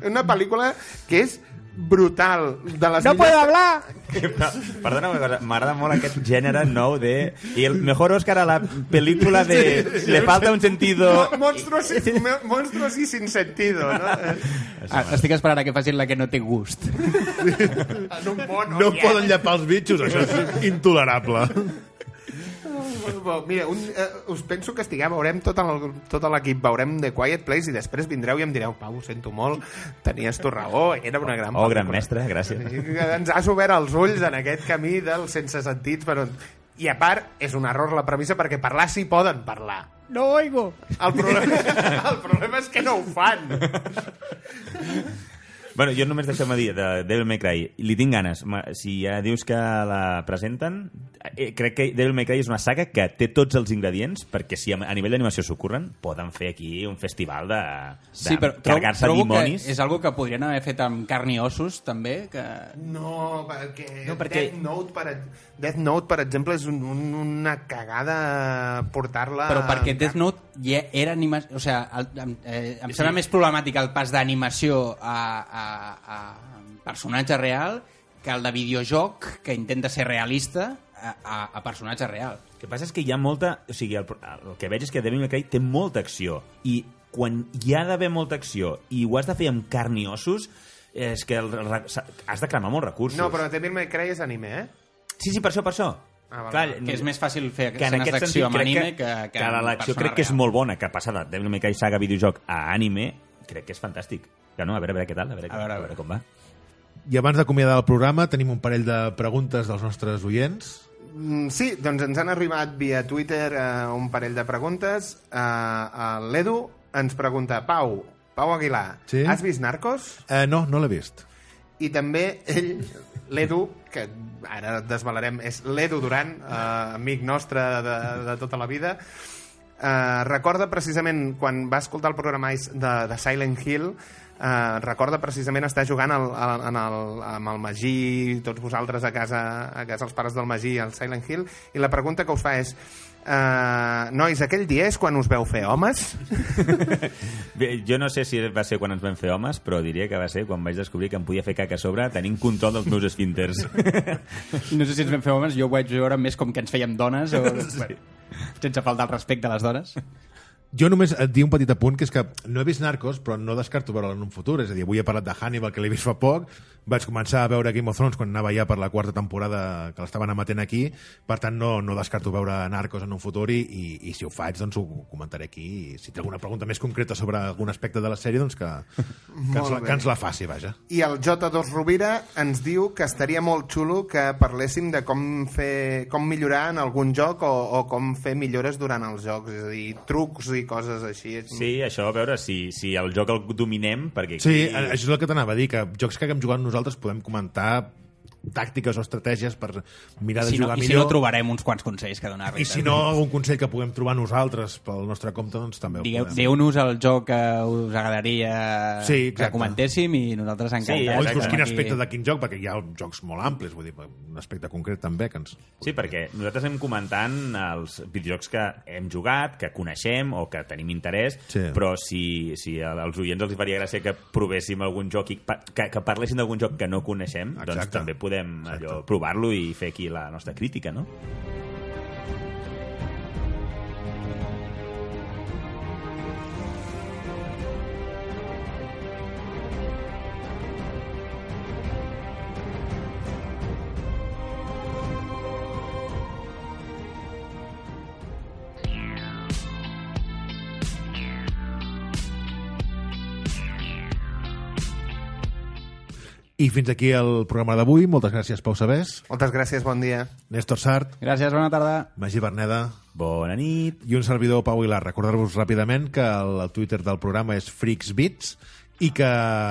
una pel·lícula que és brutal. De les ¡No millors- puedo hablar! Perdona una cosa, m'agrada molt aquest gènere nou de... I el mejor Oscar a la pel·lícula de... Le falta un sentido... Mo- Monstruos, mo- monstruos y sin sentido, no? Ah, estic esperant a que facin la que no té gust. En un món No poden llapar els bitxos, això és intolerable. Bo, Mira, un, uh, us penso que estiguem, veurem tot l'equip, veurem The Quiet Place i després vindreu i em direu, Pau, ho sento molt, tenies tu raó, era una gran Oh, gran pel·lícula." mestre, gràcies. Ens has obert els ulls en aquest camí dels sense sentits, però... I a part, és un error la premissa perquè parlar sí poden parlar. No oigo. El problema, el problema és que no ho fan. Bueno, jo només deixeu-me dir, de Devil May Cry, li tinc ganes. Si ja dius que la presenten, eh, crec que Devil May Cry és una saga que té tots els ingredients perquè si a a nivell d'animació s'ocorren, poden fer aquí un festival de, de Sí, però trobo, carregar-se trobo dimonis. que és algo que podrien haver fet amb carn i ossos, també, que... No, perquè, No, perquè- Death, Note, per, Death Note, per exemple, és un, un, una cagada portar-la... Però perquè Death Note ja era animació... O sigui, el, em, eh, em sembla més problemàtic el pas d'animació a, a, a personatge real que el de videojoc que intenta ser realista a, a, a personatge real. El que passa és que hi ha molta... O sigui, el, el que veig és que Devil May Cry té molta acció i quan hi ha d'haver molta acció i ho has de fer amb carn i ossos, és que el, el, has de cremar molts recursos. No, però Devil May Cry és anime, eh? Sí, sí, per això, per això. Ah, val, Clar. Que és més fàcil fer que en escenes d'acció amb anime que, que, que, que amb l'acció persona crec que és real. molt bona, que passar de Devil May Cry saga videojoc a anime, crec que és fantàstic. Que no, a veure, a veure què tal, a veure, A veure, a veure com va. I abans d'acomiadar el programa tenim un parell de preguntes dels nostres oients. Mm, Sí, doncs ens han arribat via Twitter eh, un parell de preguntes. Eh, L'Edu ens pregunta, Pau, Pau Aguilar, Sí? has vist Narcos? Eh, no, no l'he vist. I també ell, l'Edu, que ara desvalarem, és l'Edu Duran, eh, amic nostre de, de tota la vida, eh, recorda precisament quan va escoltar el programa de, de Silent Hill, eh, recorda precisament estar jugant al, al, en el, amb el Magí, tots vosaltres a casa, a casa els pares del Magí, al Silent Hill, i la pregunta que us fa és Uh, nois, aquell dia és quan us veu fer homes? Bé, jo no sé si va ser quan ens vam fer homes, però diria que va ser quan vaig descobrir que em podia fer caca a sobre tenint control dels meus esfínters. No sé si ens vam fer homes, jo ho vaig veure més com que ens fèiem dones, o... sí. bueno, sense faltar el respecte a les dones. Jo només et dic un petit apunt, que és que no he vist Narcos, però no descarto veure-la en un futur. És a dir, avui he parlat de Hannibal, que l'he vist fa poc, vaig començar a veure Game of Thrones quan anava ja per la quarta temporada que l'estaven emetent aquí, per tant no, no descarto veure Narcos en un futur i, i, i si ho faig, doncs ho comentaré aquí. I si té alguna pregunta més concreta sobre algun aspecte de la sèrie, doncs que, que, ens, la, que ens la faci, vaja. I el J2 Rovira ens diu que estaria molt xulo que parléssim de com fer com millorar en algun joc o, o com fer millores durant els jocs, és a dir, trucs i coses així. Sí, això, a veure si, si el joc el dominem, perquè aquí... Sí, això és el que t'anava a dir, que jocs que haguem jugat nosaltres podem comentar tàctiques o estratègies per mirar de Si no, jugar I si millor. no, trobarem uns quants consells que donar. I si no, algun consell que puguem trobar nosaltres pel nostre compte, doncs també ho Digueu, podem. Dieu-nos el joc que us agradaria Sí, que comentéssim i nosaltres Sí, encantats. O exacte. inclús quin aspecte de quin joc, perquè hi ha jocs molt amplis, vull dir, un aspecte concret també que ens... Sí, perquè nosaltres hem comentant els videojocs que hem jugat, que coneixem o que tenim interès, Sí. però si, si als oients els faria gràcia que provéssim algun joc, i que, que parlessin d'algun joc que no coneixem, doncs Exacte. també podem allò, Exacte. provar-lo i fer aquí la nostra crítica, no? I fins aquí el programa d'avui. Moltes gràcies, Pau Sabés, Moltes gràcies, bon dia. Néstor Sart, Gràcies, bona tarda. Magí Berneda Bona nit! i un servidor, Pau Aguilar. Recordar-vos ràpidament que el, el Twitter del programa és FreaksBits i que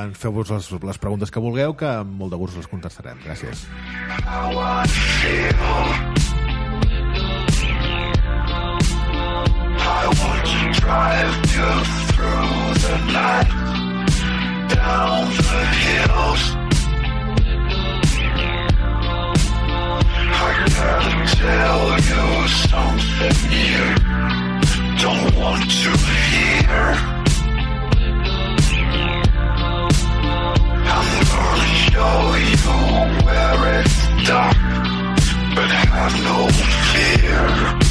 ens feu-vos les, les preguntes que vulgueu, que amb molt de gust les contestarem. Gràcies. I want to drive you through the night, down the hills I gotta tell you something you don't want to hear. I'm gonna show you where it's dark, but have no fear.